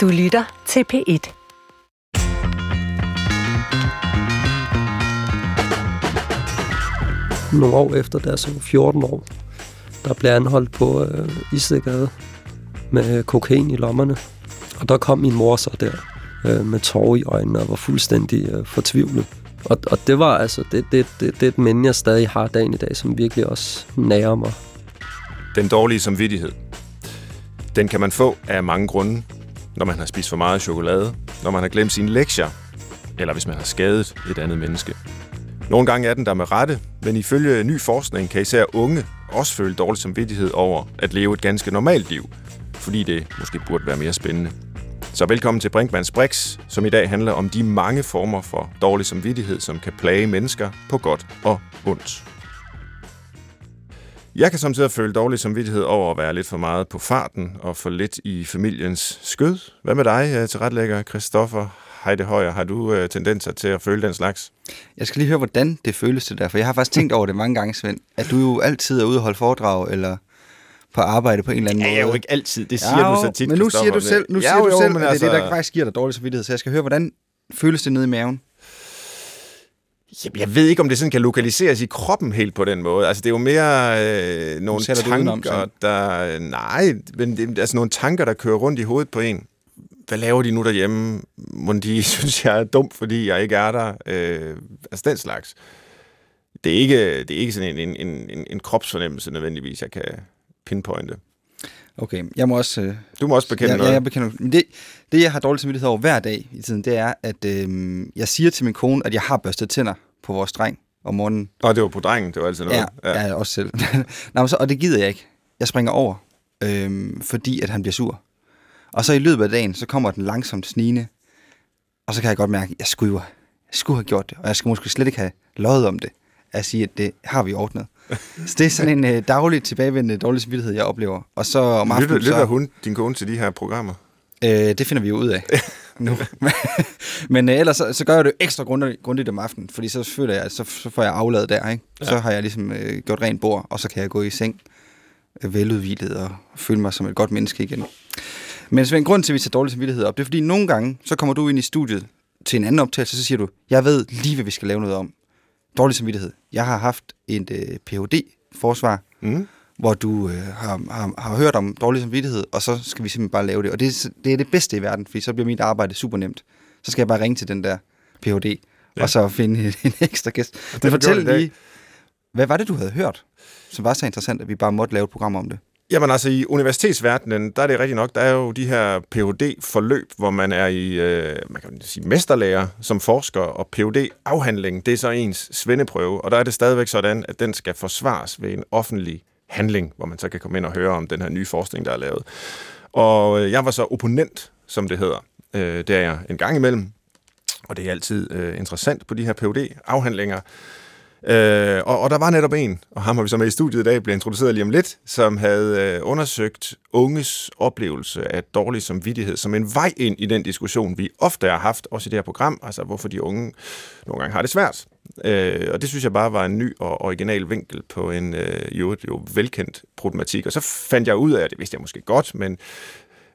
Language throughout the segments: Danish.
Du lytter til P1. Nogle år efter, der er så 14 år, der blev anholdt på øh, Istegade med kokain i lommerne. Og der kom min mor så der øh, med tårer i øjnene og var fuldstændig øh, fortvivlet. Og, og det var altså, det, det, det, det er et minde, jeg stadig har dagen i dag, som virkelig også nærer mig. Den dårlige samvittighed. Den kan man få af mange grunde. Når man har spist for meget chokolade, når man har glemt sine lektier, eller hvis man har skadet et andet menneske. Nogle gange er den der med rette, men ifølge ny forskning kan især unge også føle dårlig samvittighed over at leve et ganske normalt liv, fordi det måske burde være mere spændende. Så velkommen til Brinkmanns Brix, som i dag handler om de mange former for dårlig samvittighed, som kan plage mennesker på godt og ondt. Jeg kan samtidig føle dårlig samvittighed over at være lidt for meget på farten og for lidt i familiens skød. Hvad med dig, øh, tilrettelægger Christoffer Heide Højer? Har du øh, tendenser til at føle den slags? Jeg skal lige høre, hvordan det føles det der, for jeg har faktisk tænkt over det mange gange, Svend, at du jo altid er ude og holde foredrag, eller på arbejde på en eller anden Ja, måde. jeg er jo ikke altid. Det siger Ja, du så tit, Men nu siger du selv, nu Ja, siger jo, du selv men at det er det, altså- der faktisk giver dig dårlig samvittighed. Så jeg skal høre, hvordan føles det nede i maven? Jamen, jeg ved ikke, om det sådan kan lokaliseres i kroppen helt på den måde. Altså, det er jo mere øh, nogle du udenom, tanker, så. der... Nej, men det, altså nogle tanker, der kører rundt i hovedet på en. Hvad laver de nu derhjemme? Må de synes, jeg er dum, fordi jeg ikke er der? Øh, altså, den slags. Det er ikke, det er ikke sådan en, en, en, en kropsfornemmelse nødvendigvis, jeg kan pinpointe. Okay, jeg må også... Øh, Du må også bekende ja, noget. ja, jeg bekender. Men det, det, jeg har dårlig samvittighed over hver dag i tiden, det er, at øh, jeg siger til min kone, at jeg har børstet tænder på vores dreng om morgenen. Og det var på drengen, det var altid noget. Ja, ja. også selv. Nå, men så, og det gider jeg ikke. Jeg springer over, øhm, fordi at han bliver sur. Og så i løbet af dagen, så kommer den langsomt snigende. Og så kan jeg godt mærke, at jeg skulle, jo- jeg skulle have gjort det. Og jeg skulle måske slet ikke have løjet om det. At sige, at det har vi ordnet. Så det er sådan en øh, daglig tilbagevendende dårlig samvittighed, jeg oplever. Og så om Lytter, aftenen, lytter så, hun, din kone, til de her programmer? øh, det finder vi jo ud af nu. Men øh, ellers så, så gør jeg det ekstra grundigt, grundigt om aftenen, fordi så føler jeg, at så, så får jeg afladet der, ikke? Så har jeg ligesom øh, gjort rent bord, og så kan jeg gå i seng øh, veludvilet og føle mig som et godt menneske igen. Men Svend, grund til, at vi tager dårlig samvittighed op, det er fordi nogle gange, så kommer du ind i studiet til en anden optagelse, så siger du, jeg ved lige, hvad vi skal lave noget om. Dårlig samvittighed. Jeg har haft et øh, Ph.D.-forsvar, Mm. hvor du øh, har, har, har hørt om dårlig samvittighed, og så skal vi simpelthen bare lave det. Og det, er- det er det bedste i verden, fordi så bliver mit arbejde super nemt. Så skal jeg bare ringe til den der Ph.D., ja. Og så finde en, en ekstra gæst. Men fortæl lige, hvad var det, du havde hørt, som var så interessant, at vi bare måtte lave et program om det? Jamen altså, i universitetsverdenen, der er det rigtigt nok, der er jo de her Ph.D.-forløb, hvor man er i, øh, man kan sige, mesterlærer som forsker, og Ph.D.-afhandling, det er så ens svendeprøve, og der er det stadigvæk sådan, at den skal forsvares ved en offentlig handling, hvor man så kan komme ind og høre om den her nye forskning, der er lavet. Og øh, jeg var så opponent, som det hedder. Øh, det er jeg en gang imellem, og det er altid øh, interessant på de her Ph.D.-afhandlinger. Øh, og, og der var netop en, og ham har vi så med i studiet i dag, bliver introduceret lige om lidt, som havde øh, undersøgt unges oplevelse af dårlig samvittighed som en vej ind i den diskussion, vi ofte har haft, også i det her program, altså hvorfor de unge nogle gange har det svært. Øh, og det synes jeg bare var en ny og original vinkel på en øh, jo, jo velkendt problematik. Og så fandt jeg ud af, det vidste jeg måske godt, men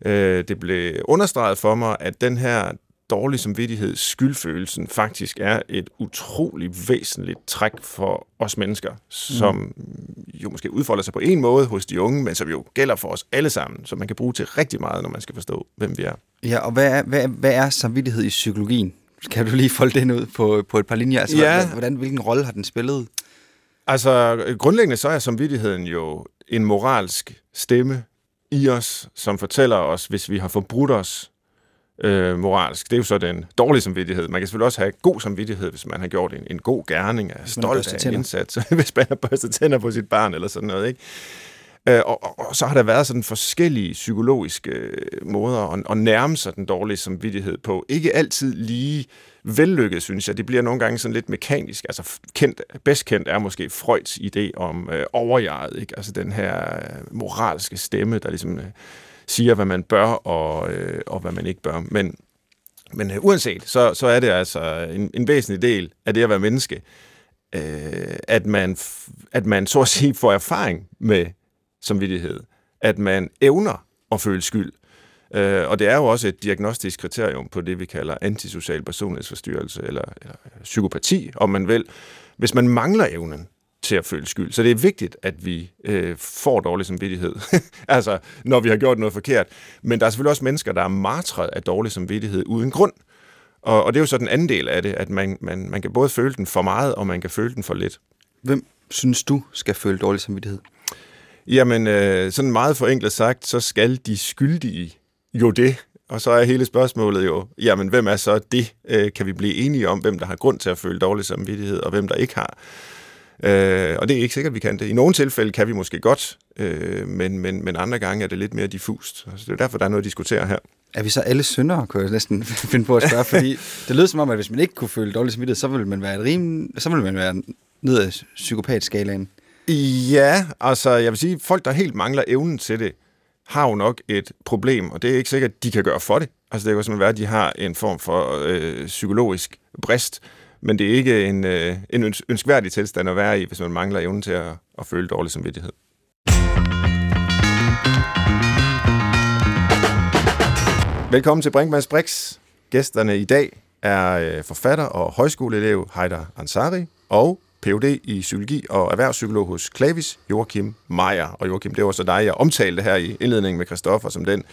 øh, det blev understreget for mig, at den her dårlig samvittighed, skyldfølelsen, faktisk er et utrolig væsentligt træk for os mennesker, som jo måske udfolder sig på en måde hos de unge, men som jo gælder for os alle sammen, som man kan bruge til rigtig meget, når man skal forstå, hvem vi er. Ja, og hvad er, hvad, hvad er samvittighed i psykologien? Kan du lige folde den ud på, på et par linjer? Altså, ja. hvordan, hvilken rolle har den spillet? Altså, grundlæggende så er samvittigheden jo en moralsk stemme i os, som fortæller os, hvis vi har forbrudt os øh, moralsk. Det er jo så den dårlige samvittighed. Man kan selvfølgelig også have god samvittighed, hvis man har gjort en, en god gerning, er stolt af en indsats, hvis man har børstet tænder på sit barn eller sådan noget. Ikke? Øh, og, og, og så har der været sådan forskellige psykologiske øh, måder at, at nærme sig den dårlige samvittighed på. Ikke altid lige vellykket, synes jeg. Det bliver nogle gange sådan lidt mekanisk. Altså kendt, bedst kendt er måske Freuds idé om øh, overjeget, ikke? Altså den her øh, moralske stemme, der ligesom øh, siger, hvad man bør og, øh, og hvad man ikke bør. Men, men øh, uanset, så, så er det altså en, en væsentlig del af det at være menneske, øh, at, man, f- at man så at sige får erfaring med samvittighed. At man evner at føle skyld. Øh, og det er jo også et diagnostisk kriterium på det, vi kalder antisocial personlighedsforstyrrelse eller, eller psykopati, om man vil. Hvis man mangler evnen til at føle skyld. Så det er vigtigt, at vi øh, får dårlig samvittighed, altså når vi har gjort noget forkert. Men der er selvfølgelig også mennesker, der er martret af dårlig samvittighed uden grund. Og, og det er jo så den anden del af det, at man, man, man kan både føle den for meget, og man kan føle den for lidt. Hvem synes du skal føle dårlig samvittighed? Jamen, øh, sådan meget forenklet sagt, så skal de skyldige jo det. Og så er hele spørgsmålet jo, jamen, hvem er så det? Øh, kan vi blive enige om, hvem der har grund til at føle dårlig samvittighed, og hvem der ikke har? Øh, og det er ikke sikkert, at vi kan det. I nogle tilfælde kan vi måske godt, øh, men, men, men andre gange er det lidt mere diffust. Så det er derfor, der er noget at diskutere her. Er vi så alle syndere, kunne jeg næsten finde på at spørge, fordi det lyder som om, at hvis man ikke kunne føle dårlig samvittighed, så ville man være et rim, så ville man være ned ad psykopatskalaen. Ja, altså jeg vil sige, folk, der helt mangler evnen til det, har jo nok et problem, og det er ikke sikkert, at de kan gøre for det. Altså det kan simpelthen være, at de har en form for øh, psykologisk brist, men det er ikke en, øh, en ønskværdig tilstand at være i, hvis man mangler evnen til at, at føle dårlig samvittighed. Velkommen til Brinkmanns Brix. Gæsterne i dag er øh, forfatter og højskoleelev Heider Ansari og Ph.D. i psykologi og erhvervspsykolog hos Klavis, Joachim Meier. Og Joachim, det var så dig, jeg omtalte her i indledningen med Christoffer som den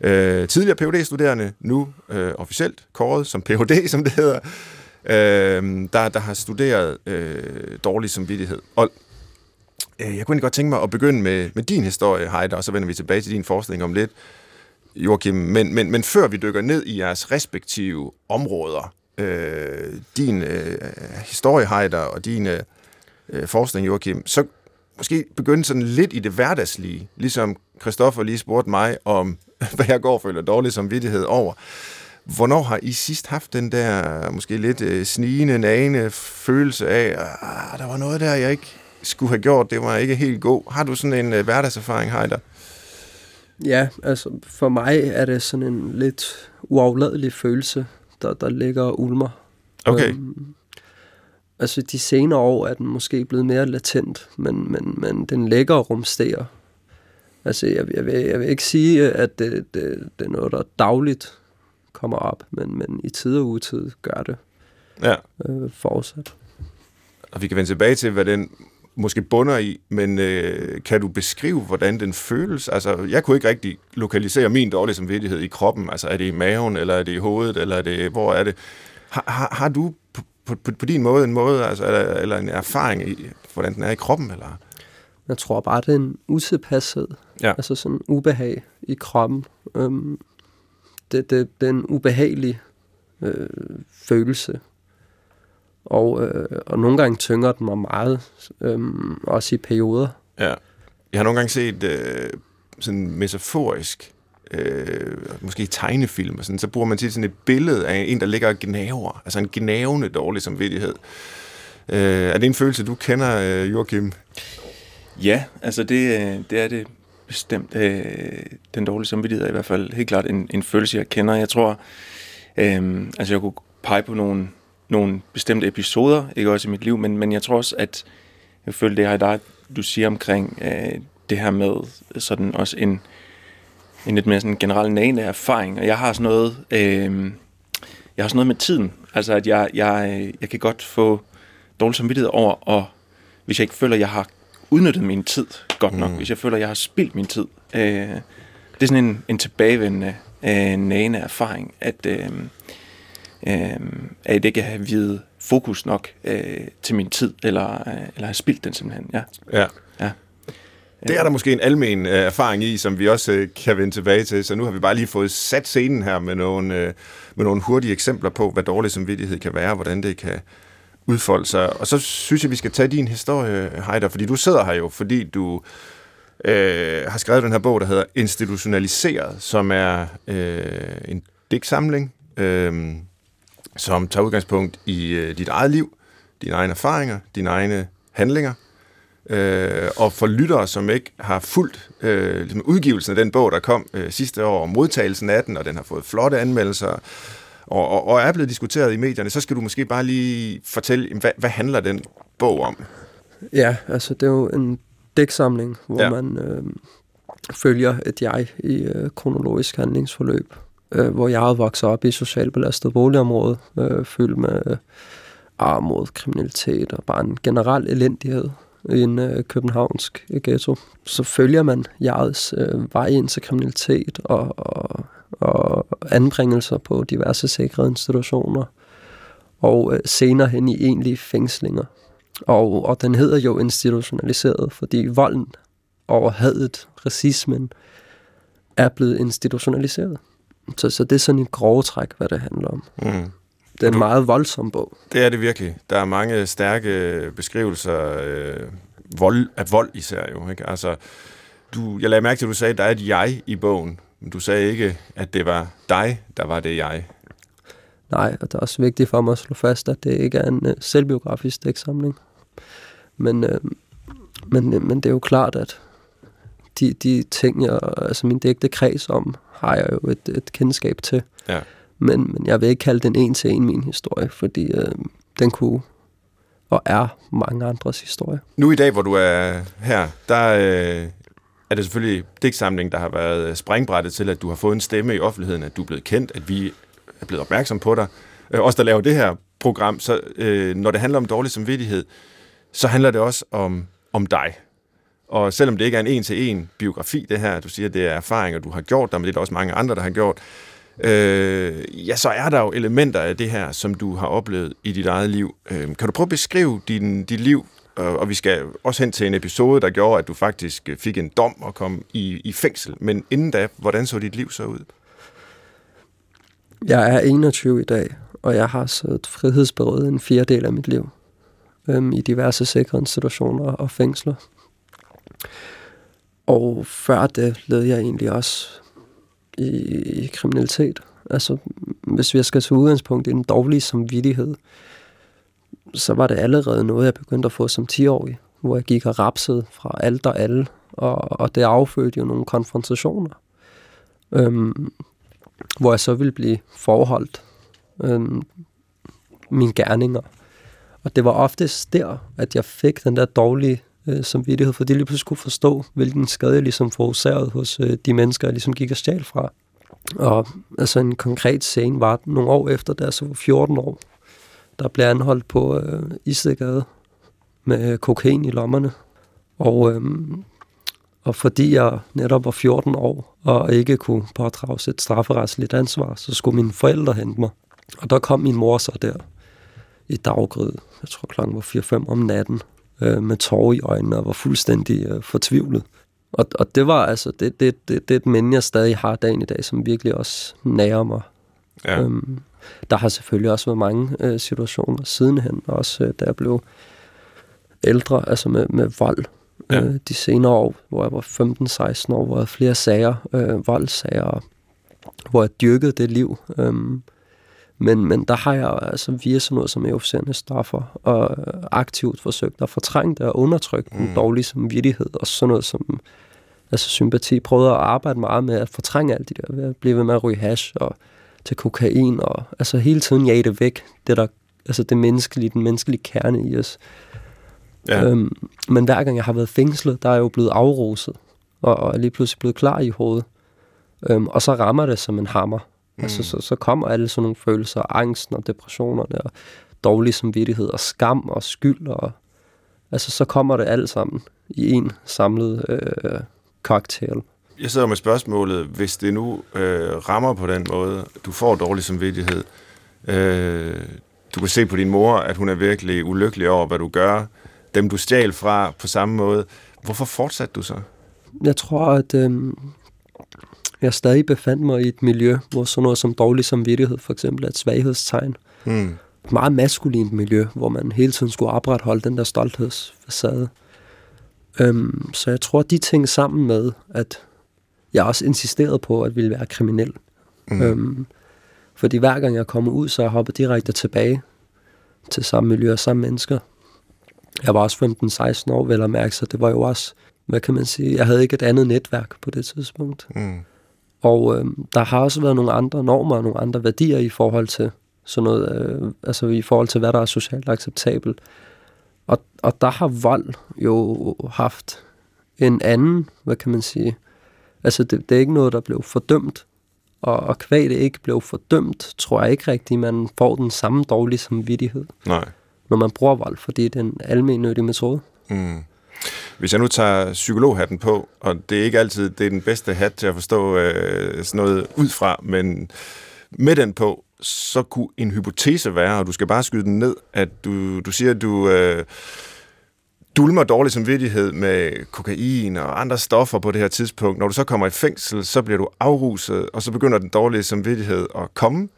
øh, tidligere Ph.D.-studerende, nu øh, officielt kåret som Ph.D., som det hedder, øh, der, der har studeret øh, dårlig samvittighed. Og øh, jeg kunne godt tænke mig at begynde med, med din historie, Heide, og så vender vi tilbage til din forskning om lidt, Joachim. Men, men, men før vi dykker ned i jeres respektive områder, øh, din øh, historie, Heide, og din øh, øh forskning, Joachim, så måske begynde sådan lidt i det hverdagslige, ligesom Christoffer lige spurgte mig om, hvad jeg går og føler dårlig samvittighed over. Hvornår har I sidst haft den der måske lidt øh, snigende, nagende følelse af, at ah, der var noget der, jeg ikke skulle have gjort, det var ikke helt god. Har du sådan en øh, hverdagserfaring, Heider? Ja, altså for mig er det sådan en lidt uafladelig følelse, der, der ligger ulmer. Okay. Øhm, altså de senere år er den måske blevet mere latent, men, men, men den ligger og rumsterer. Altså jeg, jeg, vil, jeg vil ikke sige, at det, det, det er noget, der dagligt kommer op, men, men i tid og utid gør det ja. øh, fortsat. Og vi kan vende tilbage til, hvad den måske bunder i, men øh, kan du beskrive, hvordan den føles? Altså, jeg kunne ikke rigtig lokalisere min dårlige samvittighed i kroppen. Altså, er det i maven, eller er det i hovedet, eller er det, hvor er det? Har, har, har du på, på, på, din måde en måde, altså, eller, eller en erfaring i, hvordan den er i kroppen, eller? Jeg tror bare, det er en utilpashed. Ja. Altså sådan en ubehag i kroppen. Øhm, det, det, det er en ubehagelig øh, følelse. Og, øh, og nogle gange tynger den mig meget, øh, også i perioder. Ja. Jeg har nogle gange set øh, sådan metaforisk, øh, måske tegnefilm, og sådan, så bruger man til sådan et billede af en, der ligger og gnaver, altså en gnavende dårlig samvittighed. Øh, er det en følelse, du kender, øh, Joachim? Ja, altså det, øh, det er det bestemt. Øh, den dårlige samvittighed er i hvert fald helt klart en, en følelse, jeg kender. Jeg tror, øh, altså jeg kunne pege på nogle nogle bestemte episoder, ikke også i mit liv, men, men jeg tror også, at jeg føler det her, der du siger omkring øh, det her med sådan også en, en lidt mere sådan generel nane erfaring, og jeg har sådan noget, øh, jeg har sådan noget med tiden, altså at jeg, jeg, øh, jeg kan godt få dårlig samvittighed over, og hvis jeg ikke føler, at jeg har udnyttet min tid godt nok, mm. hvis jeg føler, at jeg har spildt min tid. Øh, det er sådan en, en tilbagevendende øh, nane erfaring, at, øh, øh, at jeg ikke har videt fokus nok øh, til min tid, eller, øh, eller har spildt den simpelthen. Ja. ja. ja. Det er der måske en almen øh, erfaring i, som vi også øh, kan vende tilbage til. Så nu har vi bare lige fået sat scenen her med nogle, øh, med nogle hurtige eksempler på, hvad dårlig samvittighed kan være, hvordan det kan udfolde sig. Og så synes jeg, vi skal tage din historie, Heider, fordi du sidder her jo, fordi du øh, har skrevet den her bog, der hedder Institutionaliseret, som er øh, en digtsamling, øh, som tager udgangspunkt i øh, dit eget liv, dine egne erfaringer, dine egne handlinger. Øh, og for lyttere, som ikke har fulgt øh, ligesom udgivelsen af den bog, der kom øh, sidste år, modtagelsen af den, og den har fået flotte anmeldelser, og, og, og er blevet diskuteret i medierne, så skal du måske bare lige fortælle, hvad, hvad handler den bog om? Ja, altså det er jo en dæksamling, hvor ja. man øh, følger et jeg i øh, kronologisk handlingsforløb, øh, hvor jeg vokset op i socialt belastet boligområde, øh, fyldt med øh, armod, kriminalitet og bare en generel elendighed i en øh, københavnsk ghetto. Så følger man jegets øh, vej ind til kriminalitet og, og, og anbringelser på diverse sikrede institutioner, og øh, senere hen i egentlige fængslinger. Og, og den hedder jo institutionaliseret, fordi volden og hadet, racismen, er blevet institutionaliseret. Så, så det er sådan et grove træk, hvad det handler om. Mm. Det er en du, meget voldsom bog. Det er det virkelig. Der er mange stærke beskrivelser øh, vold, af vold især jo. Ikke? Altså, du, jeg lagde mærke til, at du sagde, at der er et jeg i bogen. Men du sagde ikke, at det var dig, der var det jeg. Nej, og det er også vigtigt for mig at slå fast, at det ikke er en uh, selvbiografisk dæksamling. Men, uh, men, uh, men det er jo klart, at de, de ting, jeg, altså min digte kreds om, har jeg jo et, et kendskab til. Ja. Men, men jeg vil ikke kalde den en til en min historie, fordi uh, den kunne og er mange andres historie. Nu i dag, hvor du er her, der øh, er det selvfølgelig digtsamling, der har været øh, springbrættet til, at du har fået en stemme i offentligheden, at du er blevet kendt, at vi er blevet opmærksom på dig. Øh, os, der laver det her program, så øh, når det handler om dårlig samvittighed, så handler det også om, om dig. Og selvom det ikke er en en-til-en biografi, det her, du siger, det er erfaringer, du har gjort der, men det er der også mange andre, der har gjort, øh, ja, så er der jo elementer af det her, som du har oplevet i dit eget liv. Øh, kan du prøve at beskrive din, dit liv, Øh, og vi skal også hen til en episode, der gjorde, at du faktisk øh, fik en dom og kom i, i fængsel. Men inden da, hvordan så dit liv så ud? Jeg er 21 i dag, og jeg har siddet frihedsberøvet en fjerdedel af mit liv øhm, i diverse sikre institutioner og fængsler. Og før det led jeg egentlig også i, i kriminalitet. Altså, hvis vi skal tage udgangspunkt i en dårlig samvittighed, så var det allerede noget, jeg begyndte at få som 10-årig, hvor jeg gik og rapsede fra alt og alle, og, og det affødte jo nogle konfrontationer. Øhm, hvor jeg så ville blive forholdt øhm, mine gerninger. Og det var oftest der, at jeg fik den der dårlige øh, samvittighed, fordi jeg lige pludselig kunne forstå, hvilken skade jeg ligesom forårsagede hos øh, de mennesker, jeg ligesom gik og stjal fra. Og altså en konkret scene var nogle år efter, da jeg så var 14 år, der blev anholdt på øh, Istegade med kokain i lommerne. Og øh, og fordi jeg netop var 14 år og ikke kunne pådrage et strafferetsligt ansvar, så skulle mine forældre hente mig. Og der kom min mor så der i daggryet, jeg tror klokken var 4-5 om natten, øh, med tårer i øjnene og var fuldstændig øh, fortvivlet. Og, og det var altså, det, det, det, det er et minde, jeg stadig har dagen i dag, som virkelig også nærer mig. Ja. Øhm, der har selvfølgelig også været mange øh, situationer sidenhen, også øh, da jeg blev ældre, altså med, med vold ja. øh, de senere år, hvor jeg var 15-16 år, hvor jeg havde flere sager, øh, voldsager, hvor jeg dyrkede det liv. Øh, men, men der har jeg altså via sådan noget som euforiserende stoffer og aktivt forsøgt at fortrænge det og undertrykke mm. den dårlige samvittighed og sådan noget som altså sympati. Prøvede at arbejde meget med at fortrænge alt det der, ved at blive ved med at ryge hash og til kokain og altså hele tiden jage det væk, det der, altså det menneskelige, den menneskelige kerne i os. Ja. Øhm, men hver gang jeg har været fængslet, der er jeg jo blevet afroset, og, og er lige pludselig blevet klar i hovedet. Øhm, og så rammer det som en hammer. Mm. Altså, så, så kommer alle sådan nogle følelser, angsten og depressionerne, og dårlig samvittighed, og skam og skyld, og altså, så kommer det alt sammen i en samlet øh, cocktail. Jeg sidder med spørgsmålet, hvis det nu øh, rammer på den måde, du får dårlig samvittighed, øh, du kan se på din mor, at hun er virkelig ulykkelig over, hvad du gør, dem, du stjal fra på samme måde. Hvorfor fortsatte du så? Jeg tror, at øh, jeg stadig befandt mig i et miljø, hvor sådan noget som dårlig samvittighed for eksempel er et svaghedstegn. Mm. Et meget maskulint miljø, hvor man hele tiden skulle opretholde den der stolthedsfacade. Øhm, så jeg tror, at de ting sammen med, at jeg også insisterede på at ville være kriminel. Mm. Øhm, fordi hver gang jeg kommer ud, så jeg hopper direkte tilbage til samme miljø og samme mennesker. Jeg var også 15-16 år, vel at mærke, så det var jo også, hvad kan man sige, jeg havde ikke et andet netværk på det tidspunkt. Mm. Og øh, der har også været nogle andre normer og nogle andre værdier i forhold til sådan noget, øh, altså i forhold til, hvad der er socialt acceptabelt. Og, og der har vold jo haft en anden, hvad kan man sige, Altså, det, det er ikke noget, der blev fordømt. Og, og kvæg det ikke blev fordømt, tror jeg ikke rigtigt, man får den samme dårlige samvittighed, Nej. når man bruger vold, fordi det er en almindelig metode. Mm. Hvis jeg nu tager psykologhatten på, og det er ikke altid det er den bedste hat til at forstå øh, sådan noget ud fra, men med den på, så kunne en hypotese være, og du skal bare skyde den ned, at du, du siger, at du øh, dulmer dårlig samvittighed med kokain og andre stoffer på det her tidspunkt. Når du så kommer i fængsel, så bliver du afruset, og så begynder den dårlige samvittighed at komme.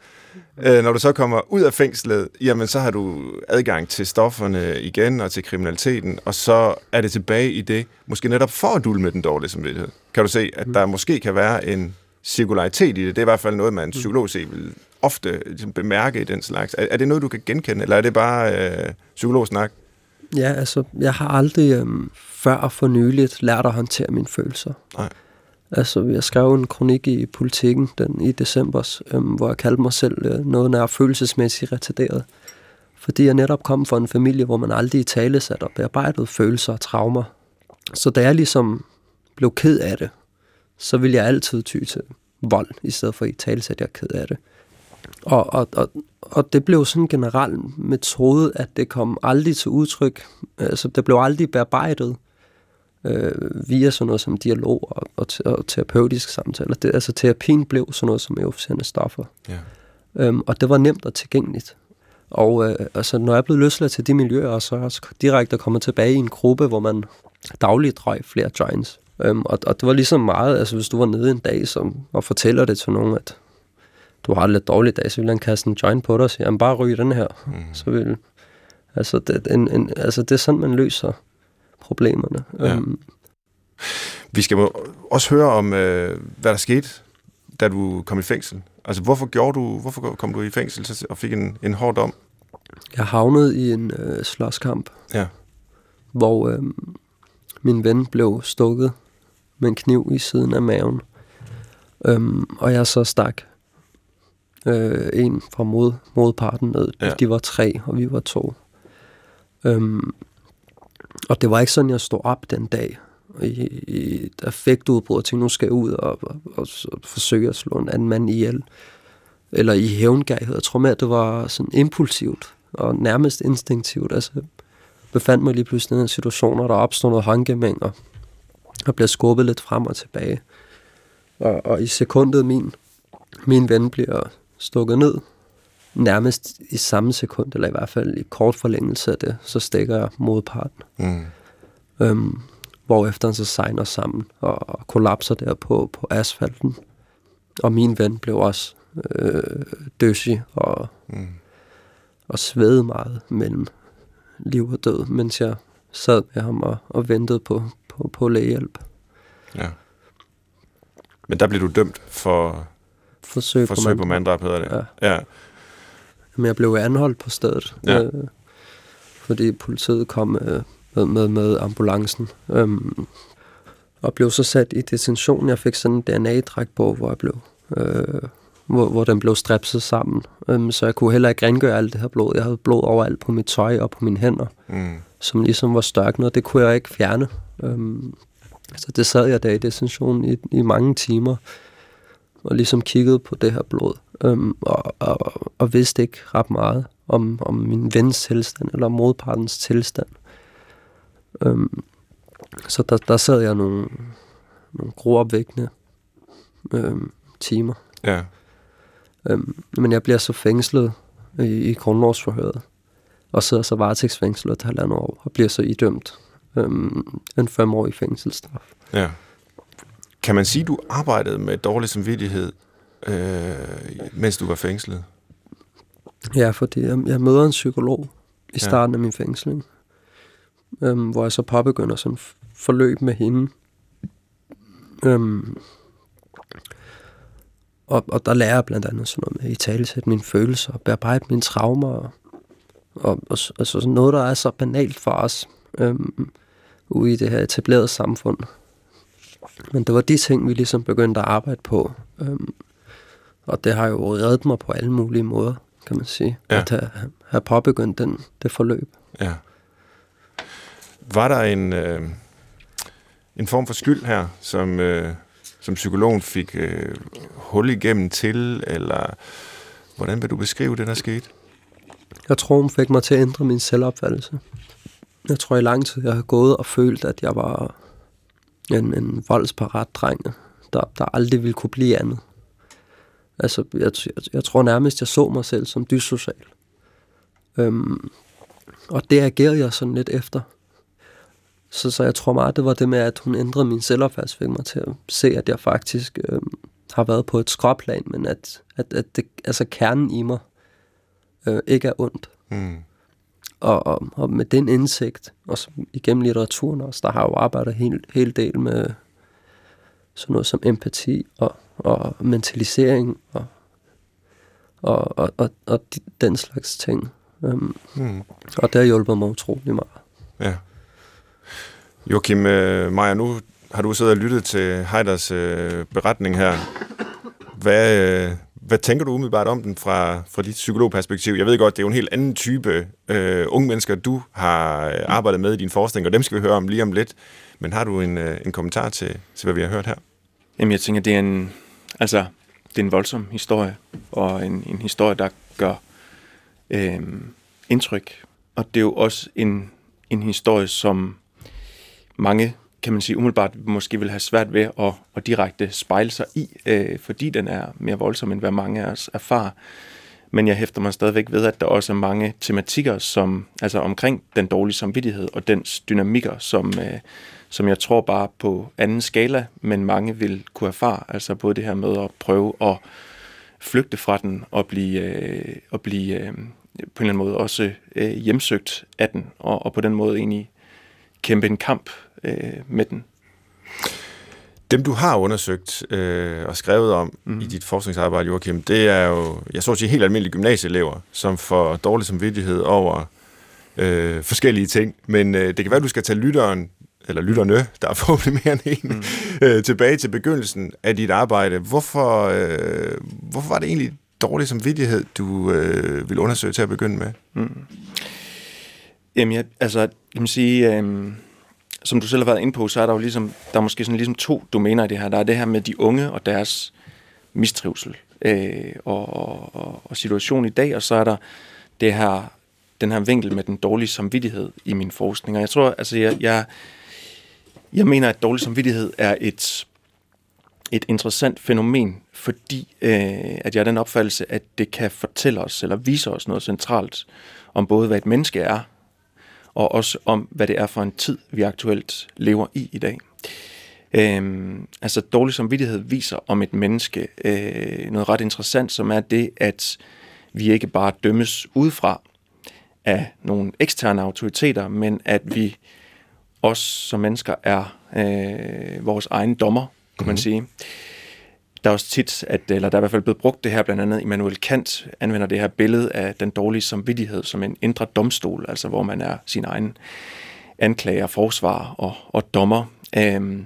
Øh, når du så kommer ud af fængslet, jamen så har du adgang til stofferne igen og til kriminaliteten, og så er det tilbage i det, måske netop for at dulme den dårlige samvittighed. Kan du se, at der måske kan være en cirkularitet i det? Det er i hvert fald noget, man psykolog se vil ofte ligesom, bemærke i den slags. Er, er det noget, du kan genkende, eller er det bare øh, psykologsnak? Ja, altså, jeg har aldrig øhm, før for nyligt lært at håndtere mine følelser. Nej. Altså, jeg skrev en kronik i Politiken den i december, øhm, hvor jeg kaldte mig selv øh, noget nær følelsesmæssigt retarderet. Fordi jeg netop kom fra en familie, hvor man aldrig i tale satte og bearbejdede følelser og traumer. Så da jeg ligesom blev ked af det, så ville jeg altid ty til vold, i stedet for i tale at jeg er ked af det. Og, og, og, og det blev sådan en generel metode, at det kom aldrig til udtryk. Altså, det blev aldrig bearbejdet øh, via sådan noget som dialog og, og, og terapeutiske samtaler. Det, altså, terapien blev sådan noget som euforiserende stoffer. Ja. Øhm, og det var nemt og tilgængeligt. Og øh, altså, når jeg blevet løsladt til de miljøer, så er jeg direkte kommet tilbage i en gruppe, hvor man dagligt røg flere joints. Øhm, og, og det var ligesom meget, altså hvis du var nede en dag som, og fortæller det til nogen, at du har lidt dårlig dag, så vil han kaste en joint på dig og sige, jamen bare ryge den her. Mm. Så vil, altså, det, en, en, altså det er sådan, man løser problemerne. Ja. Øhm, Vi skal også høre om, øh, hvad der skete, da du kom i fængsel. Altså, hvorfor gjorde du, hvorfor kom du i fængsel så- og fik en, en hård dom? jeg havnede i en øh, slåskamp, Ja. hvor øh, min ven blev stukket med en kniv i siden af maven. Øhm, og jeg så stak øh, en fra mod, modparten ned. Ja. De var tre, og vi var to. Øhm, og det var ikke sådan, jeg stod op den dag i, i et affektudbrud og tænkte, nu skal jeg ud og, og, og, og forsøge at slå en anden mand ihjel. Eller i hævngærighed. Jeg tror mere, at det var sådan impulsivt og nærmest instinktivt. Altså, jeg befandt mig lige pludselig i en situation, hvor der opstod noget håndgemæng, og og bliver skubbet lidt frem og tilbage. Og, og i sekundet, min, min ven bliver stukket ned, nærmest i samme sekund, eller i hvert fald i kort forlængelse af det, så stikker jeg modparten. Mm. Øhm, hvorefter han så sejner sammen og, kollapser der på, på asfalten. Og min ven blev også øh, døsig og, Mm. og svede meget mellem liv og død, mens jeg sad med ham og, og ventede på, på, på lægehjælp. Ja. Men der blev du dømt for Forsøg, forsøg på manddrab, hedder det. Ja. ja. Men jeg blev anholdt på stedet, Ja. øh, fordi politiet kom øh, med, med, med ambulancen. Øhm, og blev så sat i detention. Jeg fik sådan en DNA-træk på, hvor jeg blev... Øh, hvor, hvor den blev strepset sammen. Øhm, så jeg kunne heller ikke rengøre alt det her blod. Jeg havde blod overalt på mit tøj og på mine hænder, Mm. som ligesom var størknet. Det kunne jeg ikke fjerne. Øhm, så det sad jeg der i detention i, i mange timer, og ligesom kiggede på det her blod, øhm, og, og, og vidste ikke ret meget om, om min vens tilstand, eller modpartens tilstand. Øhm, så der, der sad jeg nogle, nogle groopvækkende øhm, timer. Ja. Øhm, men jeg bliver så fængslet i, i grundlovsforhøret, og sidder så varetægtsfængslet et halvandet år, og bliver så idømt øhm, en femårig fængselsstraf. ja. Kan man sige, du arbejdede med dårlig samvittighed, øh, mens du var fængslet? Ja, fordi jeg, jeg møder en psykolog i Ja. starten af min fængsling, øhm, hvor jeg så påbegynder sådan forløb med hende. Øhm, og, og der lærer jeg blandt andet sådan noget med i talesætte mine følelser, bearbejde mine traumer, og, og, og altså sådan noget, der er så banalt for os øhm, ude i det her etablerede samfund. Men det var de ting, vi ligesom begyndte at arbejde på. Øhm, og det har jo reddet mig på alle mulige måder, kan man sige. Ja. At have, have påbegyndt den, det forløb. Ja. Var der en, øh, en form for skyld her, som, øh, som psykologen fik øh, hul igennem til, eller hvordan vil du beskrive det, der skete? Jeg tror, hun fik mig til at ændre min selvopfattelse. Jeg tror i lang tid, jeg har gået og følt, at jeg var en, en voldsparat dreng, der, der aldrig ville kunne blive andet. Altså, jeg, jeg, jeg tror nærmest, jeg så mig selv som dyssocial. Øhm, og det agerede jeg sådan lidt efter. Så, så jeg tror meget, det var det med, at hun ændrede min selvopfattelse, fik mig til at se, at jeg faktisk øhm, har været på et skråplan, men at, at, at det, altså kernen i mig øh, ikke er ondt. Mm. Og, og, og med den indsigt, og igennem litteraturen også, der har jeg jo arbejdet helt, helt del med sådan noget som empati og, og mentalisering og, og, og, og, og de, den slags ting. Um, Mm. og det har hjulpet mig utrolig meget. Ja. Joachim øh, Maja, nu har du siddet og lyttet til Heiders øh, beretning her. Hvad, øh, hvad tænker du umiddelbart om den fra, fra dit psykologperspektiv? Jeg ved godt, det er jo en helt anden type øh, unge mennesker, du har øh, arbejdet med i din forskning, og dem skal vi høre om lige om lidt. Men har du en, øh, en kommentar til, til, hvad vi har hørt her? Jamen, jeg tænker, det er en, altså, det er en voldsom historie, og en, en historie, der gør øh, indtryk. Og det er jo også en, en historie, som mange, kan man sige, umiddelbart måske vil have svært ved at, at direkte spejle sig i, øh, fordi den er mere voldsom, end hvad mange af os erfarer. Men jeg hæfter mig stadigvæk ved, at der også er mange tematikker, som, altså omkring den dårlige samvittighed og dens dynamikker, som, øh, som jeg tror bare på anden skala, men mange vil kunne erfare. Altså både det her med at prøve at flygte fra den og blive, øh, og blive øh, på en eller anden måde også øh, hjemsøgt af den, og, og på den måde egentlig kæmpe en kamp øh, med den. Dem, du har undersøgt øh, og skrevet om mm. i dit forskningsarbejde, Joachim, det er jo, jeg så at sige, helt almindelige gymnasieelever, som får dårlig samvittighed over øh, forskellige ting. Men øh, det kan være, at du skal tage lytteren, eller lytterne, der er forhåbentlig mere end en, mm. øh, tilbage til begyndelsen af dit arbejde. Hvorfor, øh, hvorfor var det egentlig dårlig samvittighed, du øh, ville undersøge til at begynde med? Mm. Jamen, jeg, altså, jeg kan sige, øh, som du selv har været inde på, så er der jo ligesom, der er måske sådan ligesom to domæner i det her. Der er det her med de unge og deres mistrivsel øh, og, og, og situation i dag, og så er der det her, den her vinkel med den dårlige samvittighed i min forskning. Og jeg tror, altså jeg, jeg, jeg mener, at dårlig samvittighed er et, et interessant fænomen, fordi øh, at jeg har den opfattelse, at det kan fortælle os, eller vise os noget centralt om både, hvad et menneske er, og også om, hvad det er for en tid, vi aktuelt lever i i dag. Øhm, altså dårlig samvittighed viser om et menneske øh, noget ret interessant, som er det, at vi ikke bare dømmes udefra af nogle eksterne autoriteter, men at vi også som mennesker er øh, vores egen dommer, kan man sige. Der er også tit, at, eller der er i hvert fald blevet brugt det her, blandt andet Immanuel Kant anvender det her billede af den dårlige samvittighed som en indre domstol, altså hvor man er sin egen anklager, forsvar og, og dommer. Øhm,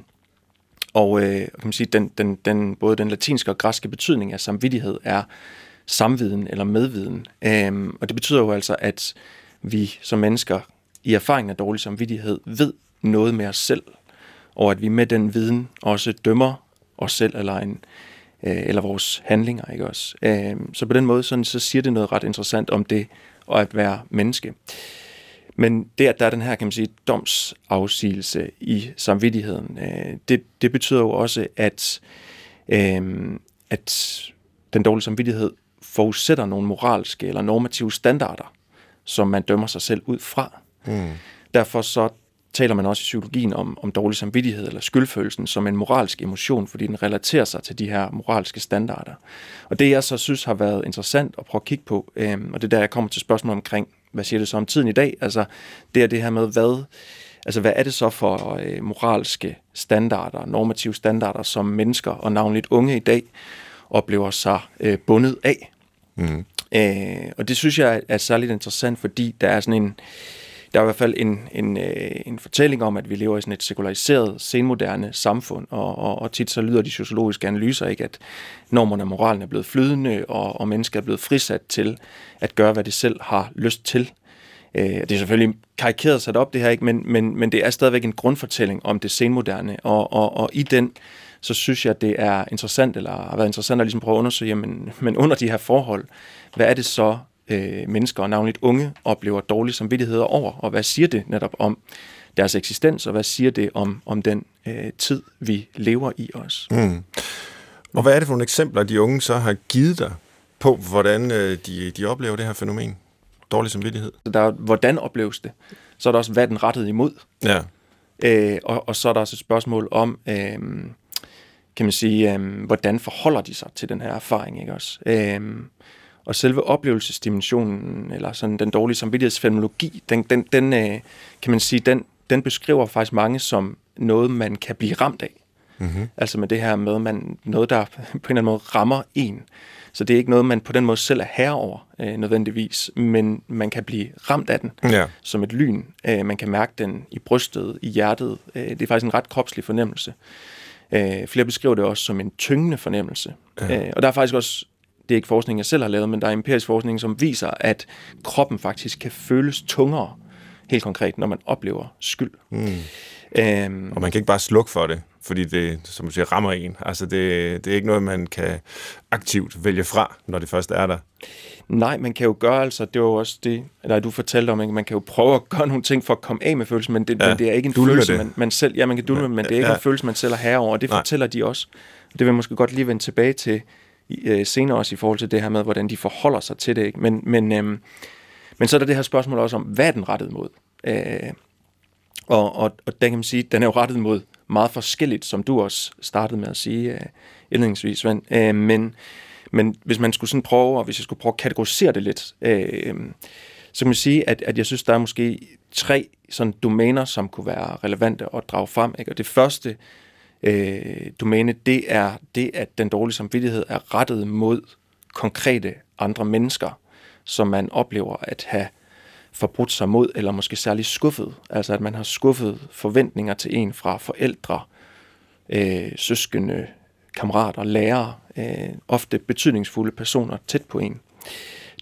og øh, kan man sige, den, den, den, både den latinske og græske betydning af samvittighed er samviden eller medviden. Øhm, og det betyder jo altså, at vi som mennesker i erfaring af dårlig samvittighed ved noget med os selv, og at vi med den viden også dømmer os selv eller, en, øh, eller vores handlinger. Ikke også? Øh, så på den måde sådan, så siger det noget ret interessant om det og at være menneske. Men det, at der er den her, kan man sige, domsafsigelse i samvittigheden, øh, det, det betyder jo også, at, øh, at den dårlige samvittighed forudsætter nogle moralske eller normative standarder, som man dømmer sig selv ud fra. Mm. Derfor så taler man også i psykologien om, om dårlig samvittighed eller skyldfølelsen som en moralsk emotion, fordi den relaterer sig til de her moralske standarder. Og det jeg så synes har været interessant at prøve at kigge på, øh, og det er der jeg kommer til spørgsmålet omkring, hvad siger det så om tiden i dag, altså det er det her med, hvad, altså, hvad er det så for øh, moralske standarder, normative standarder, som mennesker og navnligt unge i dag oplever sig øh, bundet af. Mm. Øh, og det synes jeg er, er særligt interessant, fordi der er sådan en, der er i hvert fald en, en, øh, en fortælling om, at vi lever i sådan et sekulariseret, senmoderne samfund, og, og, og tit så lyder de sociologiske analyser ikke, at normerne og moralen er blevet flydende, og, og mennesker er blevet frisat til at gøre, hvad det selv har lyst til. Øh, det er selvfølgelig karikeret sat op, det her, ikke? Men, men, men det er stadigvæk en grundfortælling om det senmoderne, og, og, og i den, så synes jeg, at det er interessant, eller har været interessant at ligesom prøve at undersøge, men, men under de her forhold, hvad er det så, øh, mennesker, og navnligt unge, oplever dårlig samvittighed over, og hvad siger det netop om deres eksistens, og hvad siger det om, om den øh, tid, vi lever i os. Mm. Og hvad er det for nogle eksempler, de unge så har givet dig på, hvordan øh, de, de oplever det her fænomen? Dårlig samvittighed. Så der er, hvordan opleves det? Så er der også, hvad den rettet imod? Ja. Øh, og, og så er der også et spørgsmål om, øh, kan man sige, øh, hvordan forholder de sig til den her erfaring, ikke også? Øh, og selve oplevelsesdimensionen, eller sådan den dårlige samvittighedsfenomenologi, den, den, den øh, kan man sige, den, den beskriver faktisk mange som noget, man kan blive ramt af. Mm-hmm. Altså med det her med, man, noget, der på en eller anden måde rammer en. Så det er ikke noget, man på den måde selv er herre over øh, nødvendigvis, men man kan blive ramt af den Ja. som et lyn. Øh, man kan mærke den i brystet, i hjertet. Øh, det er faktisk en ret kropslig fornemmelse. Øh, flere beskriver det også som en tyngende fornemmelse. Ja. Øh, og der er faktisk også, det er ikke forskning, jeg selv har lavet, men der er empirisk forskning, som viser, at kroppen faktisk kan føles tungere, helt konkret, når man oplever skyld. Mm. Øhm, Og man kan ikke bare slukke for det, fordi det, som du siger, rammer en. Altså, det, det er ikke noget, man kan aktivt vælge fra, når det først er der. Nej, man kan jo gøre, altså, det var jo også det, eller du fortalte om, ikke? man kan jo prøve at gøre nogle ting for at komme af med følelsen, men det, Ja, men det er ikke en følelse, det. man, man selv, ja, man kan dulme, Ja, men det er ikke ja. en følelse, man selv er herre over, og det Nej. fortæller de også. Det vil jeg måske godt lige vende tilbage til øh, senere også i forhold til det her med, hvordan de forholder sig til det, ikke? Men, men, øhm, men så er der det her spørgsmål også om, hvad er den rettet mod? Øh, og, og, og den kan man sige, den er jo rettet mod meget forskelligt, som du også startede med at sige øh, indledningsvis, Svend. Øh, men, men hvis man skulle sådan prøve, og hvis jeg skulle prøve at kategorisere det lidt, øh, så kan man sige, at, at jeg synes, der er måske tre sådan domæner, som kunne være relevante at drage frem. Ikke? Og det første øh, domæne, det er det, at den dårlige samvittighed er rettet mod konkrete andre mennesker, som man oplever at have forbrudt sig mod, eller måske særligt skuffet. Altså at man har skuffet forventninger til en fra forældre, øh, søskende, kammerater, lærere, øh, ofte betydningsfulde personer tæt på en.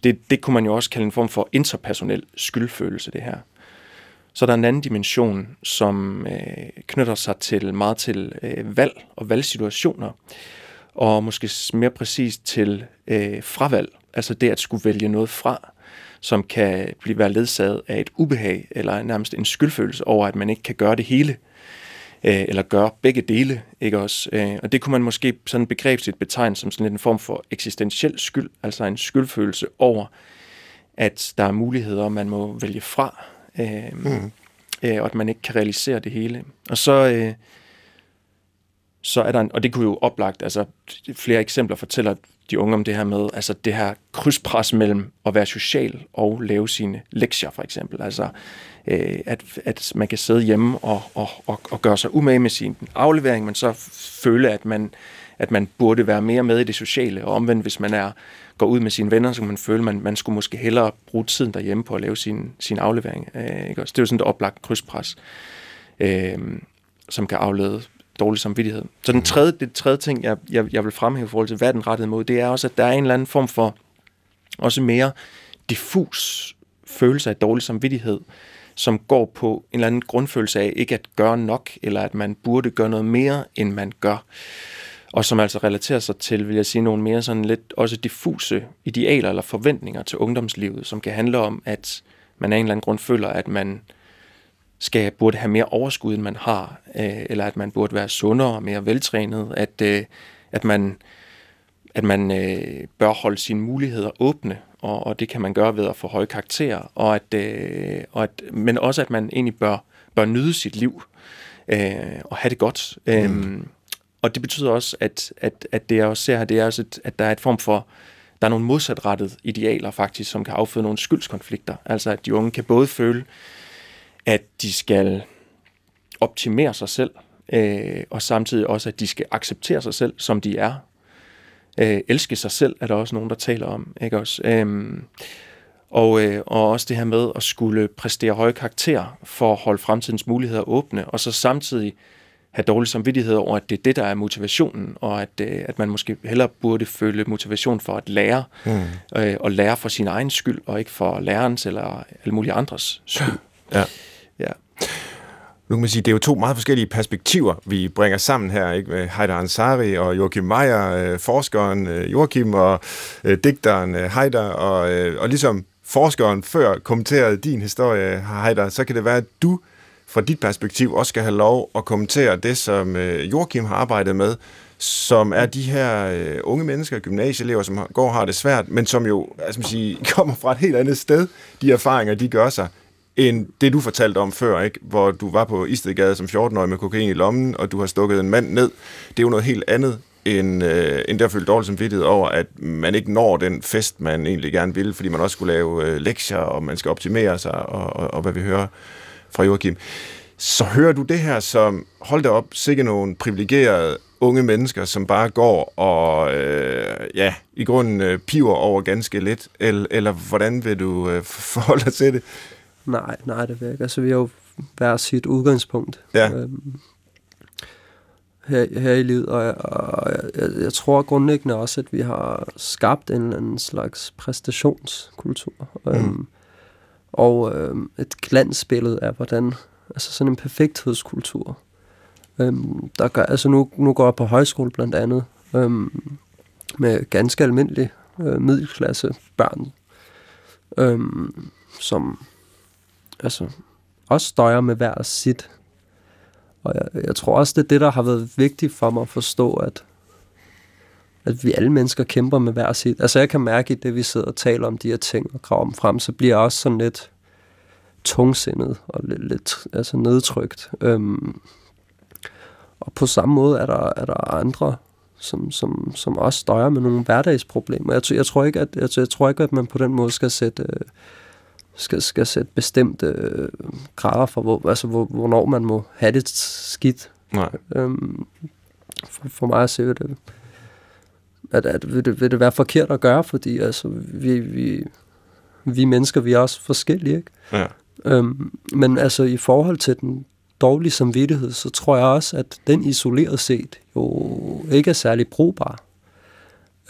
Det, det kunne man jo også kalde en form for interpersonel skyldfølelse, det her. Så er der en anden dimension, som øh, knytter sig til meget til øh, valg og valgsituationer, og måske mere præcist til øh, fravalg, altså det at skulle vælge noget fra, som kan blive være ledsaget af et ubehag eller nærmest en skyldfølelse over, at man ikke kan gøre det hele, øh, eller gøre begge dele, ikke også? Øh, og det kunne man måske sådan begrebsligt betegne som sådan en form for eksistentiel skyld, altså en skyldfølelse over, at der er muligheder, man må vælge fra, øh, mm. øh, og at man ikke kan realisere det hele. Og så, øh, så er der, en, og det kunne jo oplagt, altså flere eksempler fortæller de unge om det her med, altså det her krydspres mellem at være social og lave sine lektier, for eksempel. Altså, øh, at, at man kan sidde hjemme og, og, og, og gøre sig umage med sin aflevering, men så føle, at man, at man burde være mere med i det sociale, og omvendt, hvis man er går ud med sine venner, så kan man føle, at man, man skulle måske hellere bruge tiden derhjemme på at lave sin, sin aflevering. Øh, ikke? også? Det er jo sådan et oplagt krydspres, øh, som kan aflede dårlig samvittighed. Så den tredje, det tredje ting, jeg, jeg, jeg vil fremhæve i forhold til, hvad den rettet mod, det er også, at der er en eller anden form for også mere diffus følelse af dårlig samvittighed, som går på en eller anden grundfølelse af ikke at gøre nok, eller at man burde gøre noget mere, end man gør. Og som altså relaterer sig til, vil jeg sige, nogle mere sådan lidt også diffuse idealer eller forventninger til ungdomslivet, som kan handle om, at man af en eller anden grund føler, at man skal burde have mere overskud, end man har, øh, eller at man burde være sundere og mere veltrænet, at, øh, at man, at man øh, bør holde sine muligheder åbne, og, og det kan man gøre ved at få høje karakterer, og at, øh, og at, men også at man egentlig bør, bør nyde sit liv øh, og have det godt. Mm. Og det betyder også, at, at, at det jeg også ser her, det er også, et, at der er et form for, der er nogle modsatrettede idealer faktisk, som kan afføde nogle skyldskonflikter. Altså at de unge kan både føle, at de skal optimere sig selv, øh, og samtidig også, at de skal acceptere sig selv, som de er. Øh, elske sig selv, er der også nogen, der taler om. Ikke også? Øh, og, øh, og også det her med at skulle præstere høje karakterer for at holde fremtidens muligheder åbne, og så samtidig have dårlig samvittighed over, at det er det, der er motivationen, og at, øh, at man måske hellere burde føle motivation for at lære, mm. øh, og lære for sin egen skyld, og ikke for lærerens eller alle mulige andres skyld. Ja. Ja. Nu kan man sige, det er jo to meget forskellige perspektiver, vi bringer sammen her, ikke? Med Heider Ansari og Joachim Meyer, øh, forskeren øh, Joachim og øh, digteren øh, Heider, og, øh, og ligesom forskeren før kommenterede din historie, Heider, så kan det være, at du fra dit perspektiv også skal have lov at kommentere det, som øh, Joachim har arbejdet med, som er de her øh, unge mennesker, gymnasieelever, som har, går og har det svært, men som jo altså man siger, kommer fra et helt andet sted. De erfaringer, de gør sig, end det, du fortalte om før, ikke? hvor du var på Istedgade som 14-årig med kokain i lommen, og du har stukket en mand ned. Det er jo noget helt andet, end, øh, end der følte dårligt samvittighed over, at man ikke når den fest, man egentlig gerne vil, fordi man også skulle lave øh, lektier, og man skal optimere sig, og, og, og hvad vi hører fra Joachim. Så hører du det her som, hold da op, sikke nogle privilegerede unge mennesker, som bare går og, øh, ja, i grunden øh, piver over ganske lidt, eller, eller hvordan vil du øh, forholde dig til det? Nej, nej, det vil jeg ikke. Altså, vi har jo hver sit udgangspunkt. Ja. Øhm, her, her i livet, og, jeg, og jeg, jeg, jeg tror grundlæggende også, at vi har skabt en eller anden slags præstationskultur. Mm. Øhm, og øh, et glansbillede af, hvordan, altså sådan en perfekthedskultur. øh, der gør, altså nu, nu går jeg på højskole blandt andet, øh, med ganske almindelige øh, middelklasse børn, øh, som altså, også støjer med hver sit. Og jeg, jeg tror også, det er det, der har været vigtigt for mig at forstå, at, at vi alle mennesker kæmper med hver sit. Altså jeg kan mærke i det, vi sidder og taler om de her ting og graver dem frem, så bliver jeg også sådan lidt tungsindet og lidt, lidt altså nedtrykt. Øhm, og på samme måde er der, er der andre, som, som, som også støjer med nogle hverdagsproblemer. Jeg, jeg, tror ikke, at, jeg, jeg tror ikke, at man på den måde skal sætte, øh, skal, skal sætte bestemte øh, grader for, hvor, altså, hvor, hvornår man må have det skidt. Nej. Øhm, for, for mig at se, det, at, at vil, det, vil det være forkert at gøre, fordi altså, vi, vi, vi mennesker, vi er også forskellige, ikke? Ja. Øhm, men altså i forhold til den dårlige samvittighed, så tror jeg også, at den isoleret set jo ikke er særlig brugbar.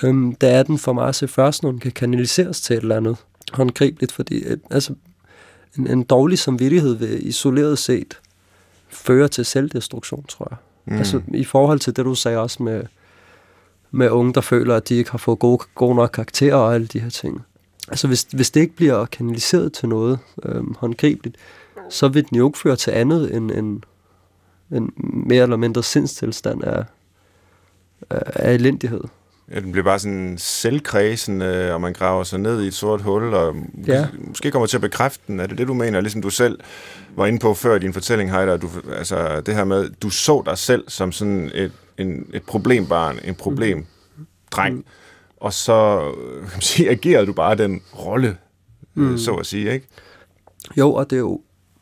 Øhm, der er den for mig at se først, når den kan kanaliseres til et eller andet håndgribeligt, fordi øh, altså, en, en dårlig samvittighed vil isoleret set føre til selvdestruktion, tror jeg. Mm. Altså i forhold til det, du sagde også med, med unge, der føler, at de ikke har fået gode, gode nok karakterer og alle de her ting. Altså hvis, hvis det ikke bliver kanaliseret til noget øhm, håndgribeligt, så vil den jo ikke føre til andet end en, en mere eller mindre sindstilstand af, af elendighed. Ja, den bliver bare sådan selvkredsende, og man graver sig ned i et sort hul, og Ja. måske kommer til at bekræfte den. Er det det, du mener? Ligesom du selv var inde på før i din fortælling, Heider, du, altså det her med, du så dig selv som sådan et, en, et problembarn, en problemdreng, mm. og så øh, kan man sige, agerede du bare den rolle, mm. så at sige, ikke? Jo, og det er jo,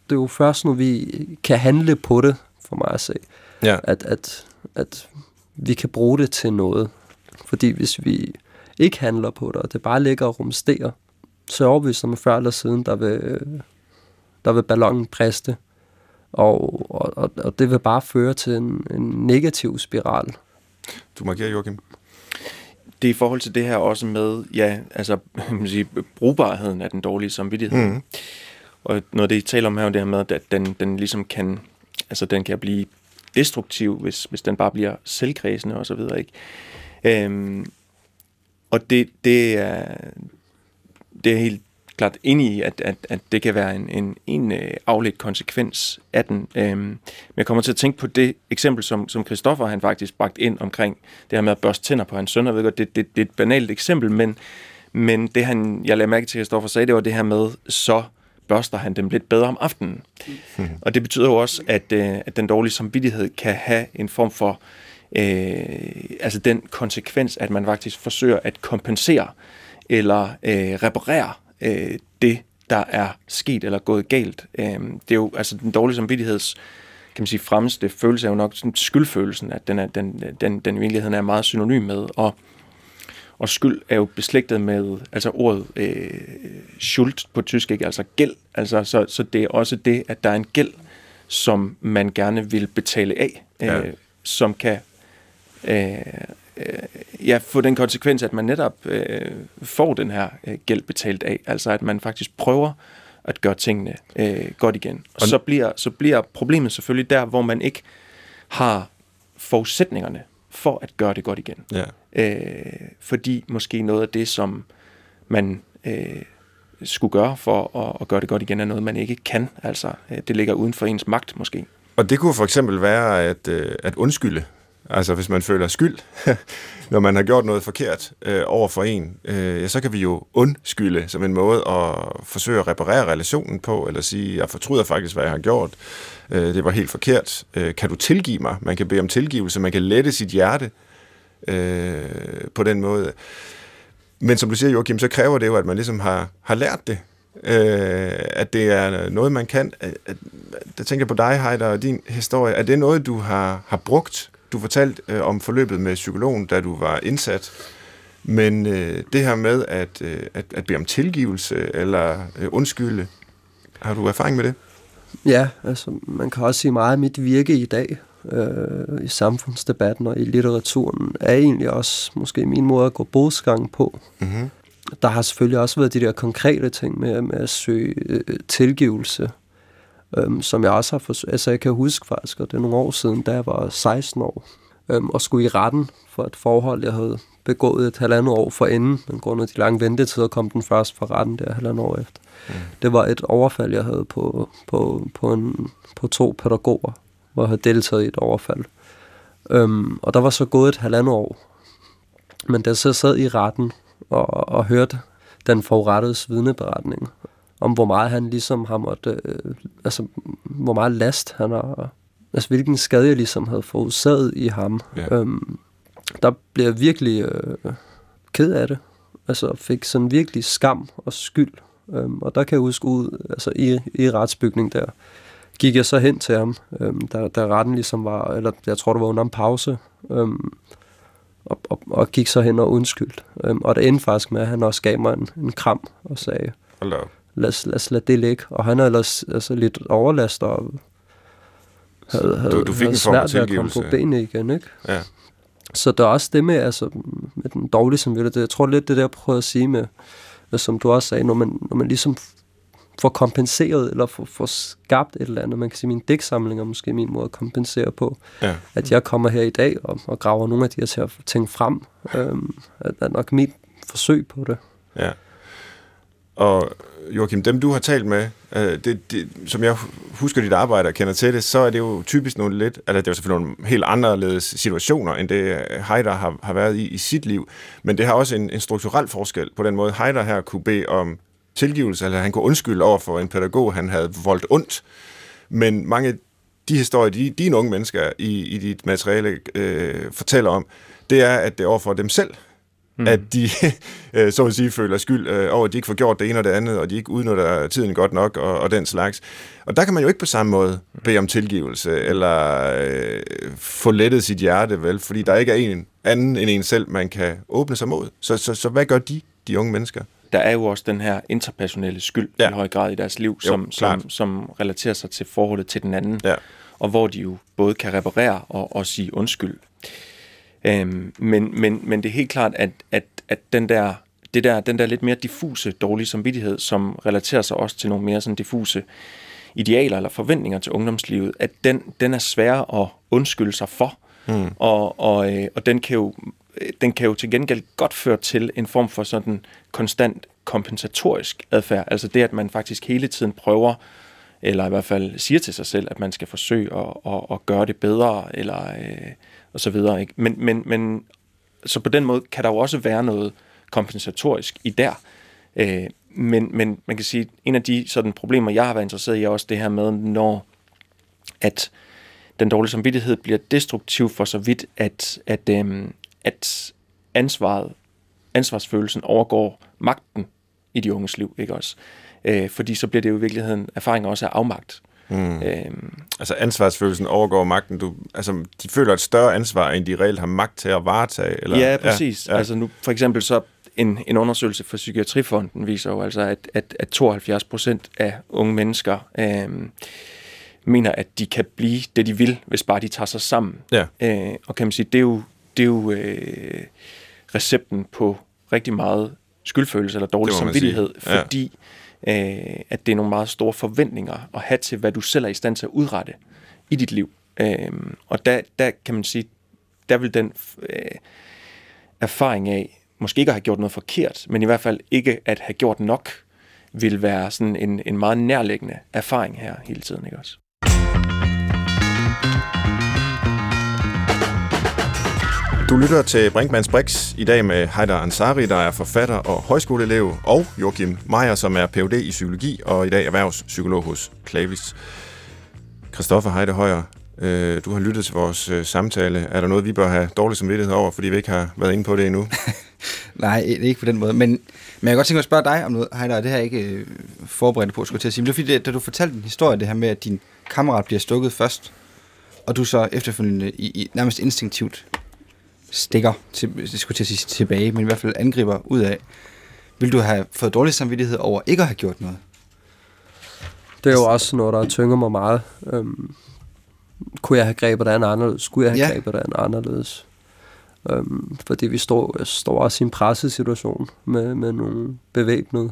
det er jo først, når vi kan handle på det, for mig at se, Ja. at, at, at vi kan bruge det til noget. Fordi hvis vi ikke handler på det, og det bare ligger og rumsterer, så er jeg overbevist om, at før eller siden, der vil, der vil ballonen briste. Og, og, og, det vil bare føre til en, en negativ spiral. Du markerer, Joachim. Det er i forhold til det her også med, ja, altså, man sige, brugbarheden af den dårlige samvittighed. Mhm. Og når det I taler om her, er det her med, at den, den ligesom kan, altså den kan blive destruktiv, hvis, hvis den bare bliver selvkredsende og så videre, ikke? Øhm, og det, det er, det er helt klart enig i, at, at, at det kan være en, en, en øh, afledt konsekvens af den. Øhm, men jeg kommer til at tænke på det eksempel, som, som Christoffer han faktisk bragt ind omkring det her med at børste tænder på hans søn. Jeg ved godt, det, det, det er et banalt eksempel, men, men det han, jeg lagde mærke til, at Christoffer sagde, det var det her med, så børster han dem lidt bedre om aftenen. Mm. Og det betyder jo også, at, øh, at den dårlige samvittighed kan have en form for øh, altså den konsekvens, at man faktisk forsøger at kompensere eller øh, reparere øh, det, der er sket eller gået galt. Øh, det er jo altså den dårlige samvittigheds kan man sige, fremmeste følelse er jo nok sådan skyldfølelsen, at den, er, den, den, den i virkeligheden er meget synonym med, og, og skyld er jo beslægtet med altså ordet øh, schuld på tysk, ikke? altså gæld, altså, så, så det er også det, at der er en gæld, som man gerne vil betale af, øh, Ja. som kan øh, øh, ja, få den konsekvens, at man netop øh, får den her øh, gæld betalt af. Altså at man faktisk prøver at gøre tingene øh, godt igen. Og Og- så bliver, så bliver problemet selvfølgelig der, hvor man ikke har forudsætningerne for at gøre det godt igen. Ja. Øh, fordi måske noget af det, som man øh, skulle gøre for at, at gøre det godt igen, er noget, man ikke kan. Altså, øh, det ligger uden for ens magt måske. Og det kunne for eksempel være at, øh, at undskylde. Altså hvis man føler skyld, når man har gjort noget forkert øh, over for en, øh, ja, så kan vi jo undskylde som en måde at forsøge at reparere relationen på, eller sige, jeg fortryder faktisk, hvad jeg har gjort. Øh, det var helt forkert. Øh, kan du tilgive mig? Man kan bede om tilgivelse, man kan lette sit hjerte øh, på den måde. Men som du siger, Joachim, så kræver det jo, at man ligesom har, har lært det. Øh, at det er noget, man kan. Øh, øh, at, at, tænker på dig, Heider, og din historie. Er det noget, du har, har brugt? Du fortalte øh, om forløbet med psykologen, da du var indsat. Men øh, det her med at, øh, at, at bede om tilgivelse eller øh, undskylde, har du erfaring med det? Ja, altså man kan også sige meget af mit virke i dag øh, i samfundsdebatten og i litteraturen er egentlig også måske min måde at gå bodsgang på. Mm-hmm. Der har selvfølgelig også været de der konkrete ting med, med at søge øh, tilgivelse, øhm, som jeg også har forsøgt. Altså jeg kan huske faktisk, og det er nogle år siden, da jeg var 16 år, øhm, og skulle i retten for et forhold, jeg havde begået et halvandet år for enden, men grund af de lange ventetider kom den først for retten der halvandet år efter. Mm. Det var et overfald, jeg havde på, på, på, en, på to pædagoger, hvor jeg havde deltaget i et overfald. Øhm, og der var så gået et halvandet år. Men da jeg så sad i retten og, og hørte den forurettedes vidneberetning, om hvor meget han ligesom har måtte, øh, altså hvor meget last han har, altså hvilken skade jeg ligesom havde forudsaget i ham, Ja. øhm, der blev jeg virkelig øh, ked af det. Altså fik sådan virkelig skam og skyld. Øhm, og der kan jeg huske ud, altså i, i retsbygningen der, gik jeg så hen til ham, øhm, da, da retten ligesom var, eller jeg tror, det var under en pause, øhm, og, og, og gik så hen og undskyld. Øhm, og det endte faktisk med, at han også gav mig en, en kram og sagde, op. lad, os- lad os lade det ligge. Og han er ellers altså, lidt overlast og havde, havde, du fik havde svært ved at komme på benene igen, ikke? Ja. Så der er også det med, altså, med den dårlige samvittighed. Jeg tror lidt, det der jeg prøvede at sige med, som du også sagde, når man, når man ligesom får kompenseret, eller får, får skabt et eller andet. Man kan sige, min dæksamling er måske min måde at kompensere på. Ja. At jeg kommer her i dag og, og graver nogle af de her ting frem. Øhm, at er nok mit forsøg på det. Ja. Og Joachim, dem du har talt med, øh, det, det, som jeg husker dit arbejde og kender til det, så er det jo typisk nogle lidt, eller det er jo selvfølgelig nogle helt anderledes situationer, end det øh, Heider har, har været i i sit liv, men det har også en, en strukturel forskel på den måde, Heider her kunne bede om tilgivelse, eller han kunne undskylde over for en pædagog, han havde voldt ondt, men mange af de historier, de, dine unge mennesker i, i dit materiale øh, fortæller om, det er, at det er over for dem selv, mm. at de, øh, så at sige, føler skyld øh, over, at de ikke får gjort det ene og det andet, og de ikke udnytter tiden godt nok, og, og den slags. Og der kan man jo ikke på samme måde bede om tilgivelse, eller øh, få lettet sit hjerte, vel, fordi der ikke er en anden end en selv, man kan åbne sig mod. Så, så, så hvad gør de, de unge mennesker? Der er jo også den her interpersonelle skyld Ja. i høj grad i deres liv, Jo, som, klart. som, som relaterer sig til forholdet til den anden, Ja. og hvor de jo både kan reparere og, og sige undskyld. Øhm, men, men, men det er helt klart, at, at, at den, der, det der, den der lidt mere diffuse dårlige samvittighed, som relaterer sig også til nogle mere sådan diffuse idealer eller forventninger til ungdomslivet, at den, den er svær at undskylde sig for. Mm. Og, og, øh, og den, kan jo, den kan jo til gengæld godt føre til en form for sådan konstant kompensatorisk adfærd. Altså det, at man faktisk hele tiden prøver, eller i hvert fald siger til sig selv, at man skal forsøge at, at, at gøre det bedre, eller øh, og så videre. Ikke? Men, men, men så på den måde kan der jo også være noget kompensatorisk i der. Øh, men, men man kan sige, at en af de sådan, problemer, jeg har været interesseret i, er også det her med, når at den dårlige samvittighed bliver destruktiv for så vidt, at, at, øh, at ansvaret, ansvarsfølelsen overgår magten i de unges liv, ikke også? Øh, fordi så bliver det jo i virkeligheden erfaringer også af afmagt. Mm. Øhm, Altså ansvarsfølelsen overgår magten. Du, altså, de føler et større ansvar, end de reelt har magt til at varetage. Eller, ja, præcis. Ja, Ja. Altså nu, for eksempel så en, en undersøgelse fra Psykiatrifonden viser jo altså, at, at, at 72 procent af unge mennesker øhm, mener, at de kan blive det, de vil, hvis bare de tager sig sammen. Ja. Øh, og kan man sige, det er jo, det er jo øh, recepten på rigtig meget skyldfølelse eller dårlig samvittighed, sige. Ja. fordi øh, at det er nogle meget store forventninger at have til, hvad du selv er i stand til at udrette i dit liv. Øh, og der, der kan man sige, der vil den øh, erfaring af, måske ikke at have gjort noget forkert, men i hvert fald ikke at have gjort nok, vil være sådan en, en meget nærliggende erfaring her hele tiden, ikke også? Du lytter til Brinkmanns Brix i dag med Heider Ansari, der er forfatter og højskoleelev, og Joachim Meyer, som er Ph.D. i psykologi og i dag erhvervspsykolog hos Clavis. Christoffer Heide Højer, øh, du har lyttet til vores øh, samtale. Er der noget, vi bør have dårlig samvittighed over, fordi vi ikke har været inde på det endnu? Nej, ikke på den måde. Men, men jeg kan godt tænke mig at spørge dig om noget, Heider, det her ikke øh, forberedt på, skulle til at sige. Men det var fordi, det, da du fortalte en historie, det her med, at din kammerat bliver stukket først, og du så efterfølgende i, i nærmest instinktivt stikker, til, jeg skulle til at sige tilbage, men i hvert fald angriber ud af. Vil du have fået dårlig samvittighed over ikke at have gjort noget? Det er jo også noget, der tynger mig meget. Øhm, kunne jeg have grebet det an anderledes? Skulle jeg have Ja. ja. grebet det an anderledes? Øhm, fordi vi står, står også i en pressesituation med, med nogle bevæbnede,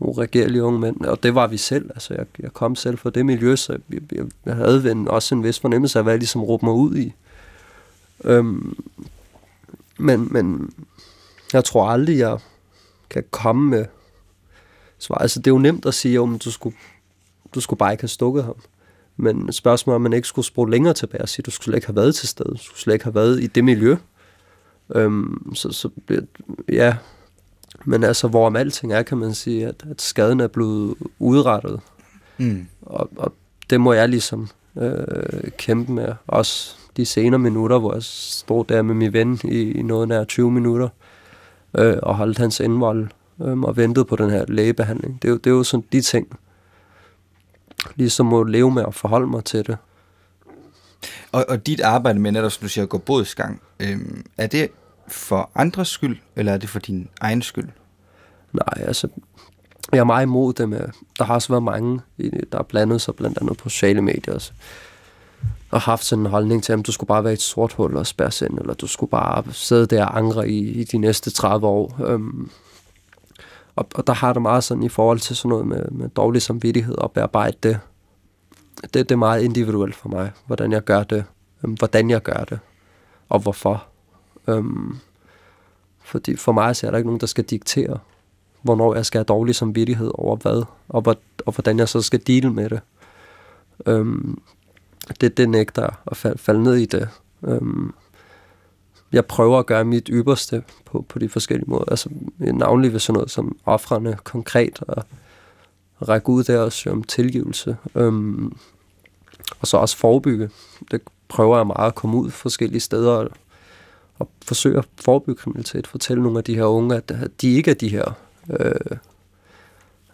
uregerlige unge mænd. Og det var vi selv. Altså, jeg, jeg kom selv fra det miljø, så jeg, jeg, jeg havde en, også en vis fornemmelse af, hvad jeg ligesom råbte mig ud i. Øhm, men, men jeg tror aldrig, jeg kan komme med svar. Altså, det er jo nemt at sige, om du skulle, du skulle bare ikke have stukket ham. Men spørgsmålet er, om man ikke skulle spole længere tilbage og sige, du skulle slet ikke have været til stede. Du skulle slet ikke have været i det miljø. Øhm, så, så bliver, ja, men altså, hvorom alting er, kan man sige, at, at skaden er blevet udrettet. Mm. Og, og det må jeg ligesom øh, kæmpe med. Også de senere minutter, hvor jeg stod der med min ven i, i noget nær 20 minutter, øh, og holdt hans indvold øh, og ventede på den her lægebehandling. Det er, jo, det er jo sådan de ting, ligesom må leve med at forholde mig til det. Og, og dit arbejde med netop, som du siger, gå bodsgang, øhm, er det for andres skyld, eller er det for din egen skyld? Nej, altså, jeg er meget imod det med, der har også været mange, der har blandet sig blandt andet på sociale medier også, og haft sådan en holdning til, at du skulle bare være et sort hul og spærres ind, eller du skulle bare sidde der og angre i, i de næste 30 år. Øhm, og, og der har det meget sådan i forhold til sådan noget med, med dårlig samvittighed og bearbejde det. det. Det er meget individuelt for mig, hvordan jeg gør det, øhm, hvordan jeg gør det, og hvorfor. Øhm, fordi for mig så er der ikke nogen, der skal diktere, hvornår jeg skal have dårlig samvittighed over hvad, og, hvor, og hvordan jeg så skal deal med det. Øhm, det, det nægter jeg at falde, falde ned i det. Øhm, jeg prøver at gøre mit ypperste på, på de forskellige måder. Altså navnlig ved sådan noget som offrene konkret og række ud der og søge om tilgivelse. Øhm, og så også forebygge. Det prøver jeg meget at komme ud forskellige steder og, og forsøge at forebygge kriminalitet. Fortælle nogle af de her unge, at, at de ikke er de her øh,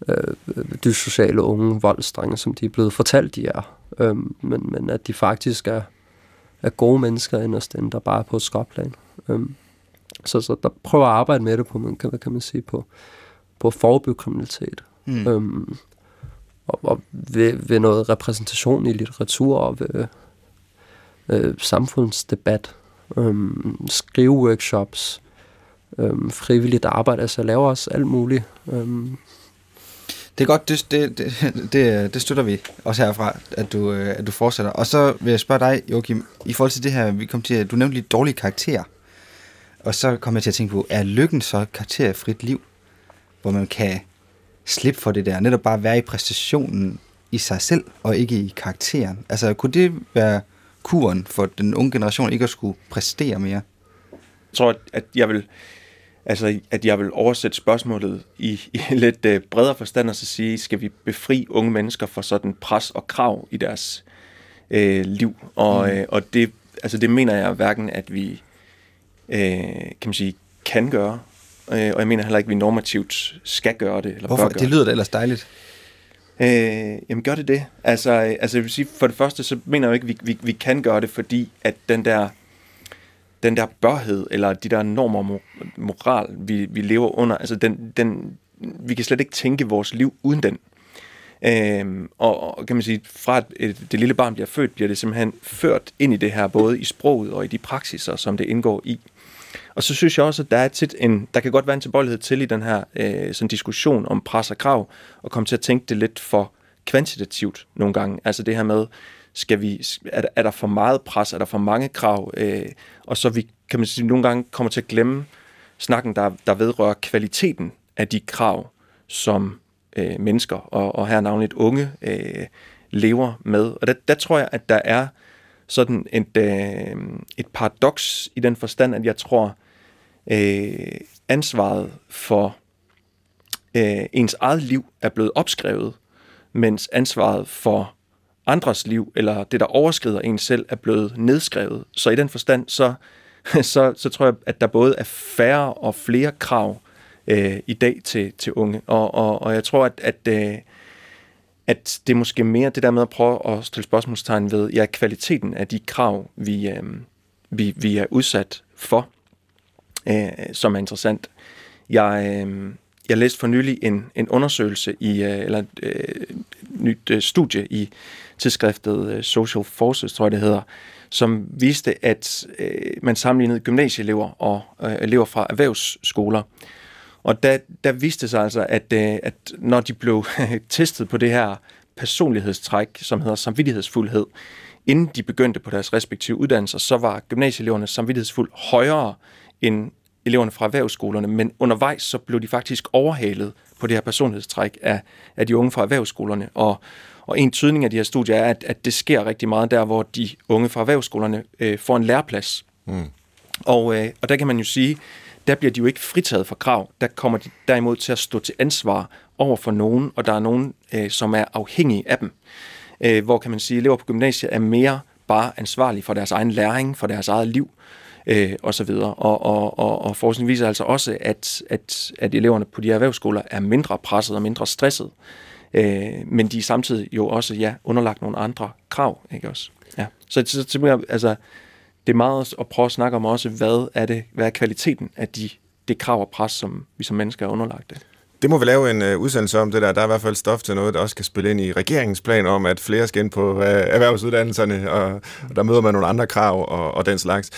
øh, dyssociale unge voldsdrenge, som de er blevet fortalt, de er. Øhm, men, men at de faktisk er, er gode mennesker inderst inde, der bare er på et skråplan. Øhm, så, så der prøver at arbejde med det på, man kan, hvad kan man sige, på, på at forebygge kriminalitet. Mm. Øhm, og, og ved, ved noget repræsentation i litteratur og ved øh, samfundsdebat, øhm, skriveworkshops, øhm, frivilligt arbejde. Altså laver også alt muligt. Øhm, det er godt, det, det, det, det, det støtter vi også herfra, at du, øh, at du fortsætter. Og så vil jeg spørge dig, Joachim, i forhold til det her, vi kom til, at du nævnte lidt dårlige karakterer. Og så kom jeg til at tænke på, er lykken så et karakterfrit liv, hvor man kan slippe for det der, netop bare være i præstationen i sig selv, og ikke i karakteren? Altså, kunne det være kuren for den unge generation ikke at skulle præstere mere? Jeg tror, at- at jeg vil, altså, at jeg vil oversætte spørgsmålet i, i lidt uh, bredere forstand og så sige, skal vi befri unge mennesker for sådan pres og krav i deres øh, liv? Og, mm. øh, og det, altså, det mener jeg hverken, at vi øh, kan man sige, kan gøre, øh, og jeg mener heller ikke, at vi normativt skal gøre det. Eller Hvorfor? bør gøre Det lyder da ellers dejligt. Øh, jamen gør det det? Altså, øh, altså jeg vil sige, for det første, så mener jeg jo ikke, at vi, vi, vi kan gøre det, fordi at den der, den der børhed, eller de der normer og moral, vi, vi lever under, altså den, den, vi kan slet ikke tænke vores liv uden den. Øhm, og, og kan man sige, fra at et, det lille barn bliver født, bliver det simpelthen ført ind i det her, både i sproget og i de praksiser, som det indgår i. Og så synes jeg også, at der, er tit en, der kan godt være en tilbøjelighed til i den her øh, sådan diskussion om pres og krav, og komme til at tænke det lidt for kvantitativt nogle gange. Altså det her med, skal vi, er, er der for meget pres, er der for mange krav, øh, og så vi, kan man sige, nogle gange kommer til at glemme snakken, der, der vedrører kvaliteten af de krav, som øh, mennesker, og, og her navnligt unge, øh, lever med. Og der, der tror jeg, at der er sådan et, øh, et paradoks i den forstand, at jeg tror, øh, ansvaret for øh, ens eget liv er blevet opskrevet, mens ansvaret for andres liv, eller det, der overskrider en selv, er blevet nedskrevet. Så i den forstand, så, så, så tror jeg, at der både er færre og flere krav øh, i dag til, til unge. Og, og, og jeg tror, at, at, øh, at det er måske mere det der med at prøve at stille spørgsmålstegn ved ja, kvaliteten af de krav, vi, øh, vi, vi er udsat for, øh, som er interessant. Jeg, øh, jeg læste for nylig en, en undersøgelse i, øh, eller et øh, nyt øh, studie i tidsskriftet øh, Social Forces, tror jeg det hedder, som viste, at øh, man sammenlignede gymnasieelever og øh, elever fra erhvervsskoler. Og der, der viste sig altså, at, øh, at når de blev testet på det her personlighedstræk, som hedder samvittighedsfuldhed, inden de begyndte på deres respektive uddannelser, så var gymnasieeleverne samvittighedsfuld højere end eleverne fra erhvervsskolerne, men undervejs så blev de faktisk overhalet på det her personlighedstræk af, af de unge fra erhvervsskolerne. Og, og en tydning af de her studier er, at, at det sker rigtig meget der, hvor de unge fra erhvervsskolerne øh, får en læreplads. Mm. Og, øh, og der kan man jo sige, der bliver de jo ikke fritaget for krav. Der kommer de derimod til at stå til ansvar over for nogen, og der er nogen, øh, som er afhængige af dem. Øh, hvor kan man sige, at elever på gymnasiet er mere bare ansvarlige for deres egen læring, for deres eget liv, øh, Øh, og så videre. Og, og, og, og forskning viser altså også, at, at, at eleverne på de her erhvervsskoler er mindre presset og mindre stresset. Øh, men de er samtidig jo også ja, underlagt nogle andre krav. Ikke også? Ja. Så, så, så altså, det er meget at prøve at snakke om også, hvad er, det, hvad er kvaliteten af de, det krav og pres, som vi som mennesker er underlagt det. Det må vi lave en øh, udsendelse om det der. Der er i hvert fald stof til noget, der også kan spille ind i regeringens plan om, at flere skal ind på øh, erhvervsuddannelserne, og, og der møder man nogle andre krav og, og den slags.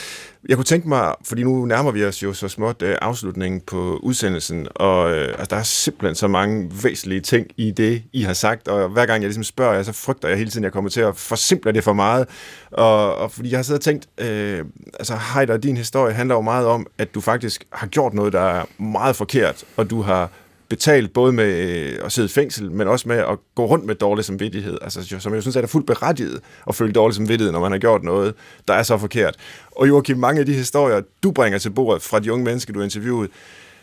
Jeg kunne tænke mig, fordi nu nærmer vi os jo så småt øh, afslutningen på udsendelsen, og øh, altså, der er simpelthen så mange væsentlige ting i det, I har sagt, og hver gang jeg ligesom spørger jer, så frygter jeg hele tiden, at jeg kommer til at forsimple det for meget. Og, og fordi jeg har siddet og tænkt, øh, altså Heider, din historie handler jo meget om, at du faktisk har gjort noget, der er meget forkert, og du har betalt både med øh, at sidde i fængsel, men også med at gå rundt med dårlig samvittighed. Altså, som jeg synes er fuldt berettiget at føle dårlig samvittighed, når man har gjort noget, der er så forkert. Og Joachim, mange af de historier, du bringer til bordet fra de unge mennesker, du har interviewet,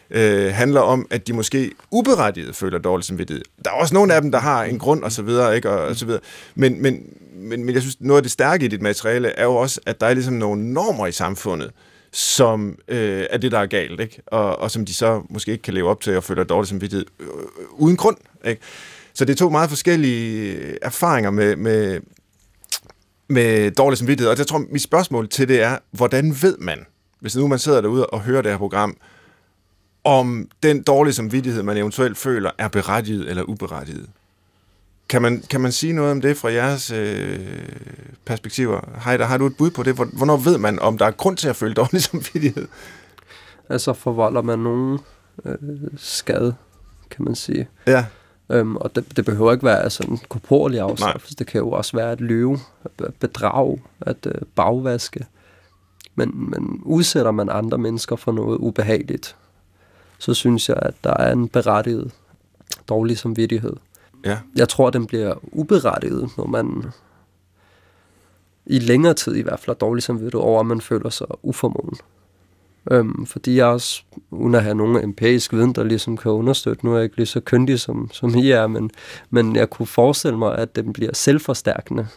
øh, handler om, at de måske uberettiget føler dårlig samvittighed. Der er også nogle af dem, der har en grund og så videre, ikke? Og, og så videre. Men, men, men, men jeg synes, noget af det stærke i dit materiale er jo også, at der er ligesom nogle normer i samfundet, som øh, er det, der er galt, ikke? Og, og som de så måske ikke kan leve op til og føler dårlig samvittighed øh, uden grund. Ikke? Så det er to meget forskellige øh, erfaringer med, med, med dårlig samvittighed. Og jeg tror, mit spørgsmål til det er, hvordan ved man, hvis nu man sidder derude og hører det her program, om den dårlige samvittighed, man eventuelt føler, er berettiget eller uberettiget? Kan man, kan man sige noget om det fra jeres øh, perspektiver? Heider, har du et bud på det? Hvornår ved man, om der er grund til at føle dårlig samvittighed? Altså forvolder man nogen øh, skade, kan man sige. Ja. Øhm, og det, det behøver ikke være sådan en korporlig afstraffelse. Det kan jo også være at lyve, at bedrage, at øh, bagvaske. Men, men udsætter man andre mennesker for noget ubehageligt, så synes jeg, at der er en berettiget dårlig samvittighed. Ja. Jeg tror, den bliver uberettiget, når man i længere tid i hvert fald er dårlig samvittighed over, at man føler sig uformåen. Øhm, fordi jeg også, uden at have nogen empirisk viden, der ligesom kan understøtte, nu er jeg ikke lige så køndig som, som I er, men, men jeg kunne forestille mig, at den bliver selvforstærkende,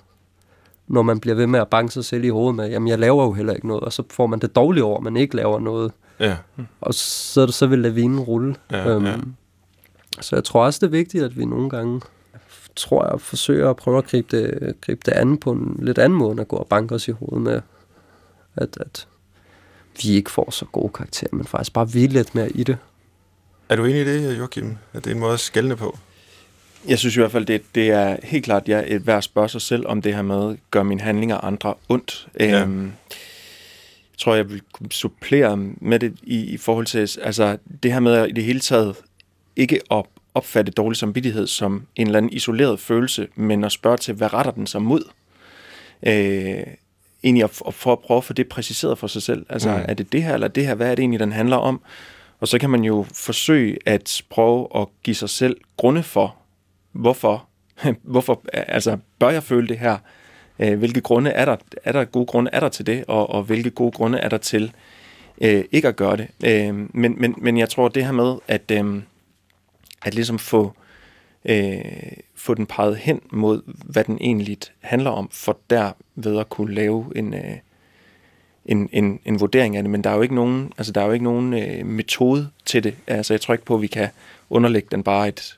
når man bliver ved med at banke sig selv i hovedet med, jamen jeg laver jo heller ikke noget, og så får man det dårlige over, at man ikke laver noget. Ja. Og så, så vil lavinen rulle. Ja, øhm, ja. Så jeg tror også, det er vigtigt, at vi nogle gange tror jeg, forsøger at prøve at gribe det, gribe det an på en lidt anden måde, end at gå og banke os i hovedet med, at, at vi ikke får så gode karakterer, men faktisk bare vi lidt mere i det. Er du enig i det, Joachim? At det er en måde at skælne på? Jeg synes i hvert fald, det, det er helt klart, jeg er værd at spørge sig selv, om det her med, gør mine handlinger andre ondt. Ja. Øhm, jeg tror, jeg vil supplere med det i, i forhold til, altså det her med at i det hele taget ikke at opfatte dårlig samvittighed som en eller anden isoleret følelse, men at spørge til, hvad retter den sig mod? Øh, egentlig at, at, for at prøve at få det præciseret for sig selv. Altså, Mm. er det det her, eller det her? Hvad er det egentlig, den handler om? Og så kan man jo forsøge at prøve at give sig selv grunde for, hvorfor, hvorfor altså, bør jeg føle det her? Øh, hvilke grunde er der, er der gode grunde er der til det, og, og hvilke gode grunde er der til øh, ikke at gøre det? Øh, men, men, men jeg tror, det her med at, øh, at ligesom få, øh, få den peget hen mod, hvad den egentlig handler om, for derved at kunne lave en, øh, en, en, en vurdering af det. Men der er jo ikke nogen, altså, der er jo ikke nogen øh, metode til det. Altså, jeg tror ikke på, at vi kan underlægge den bare et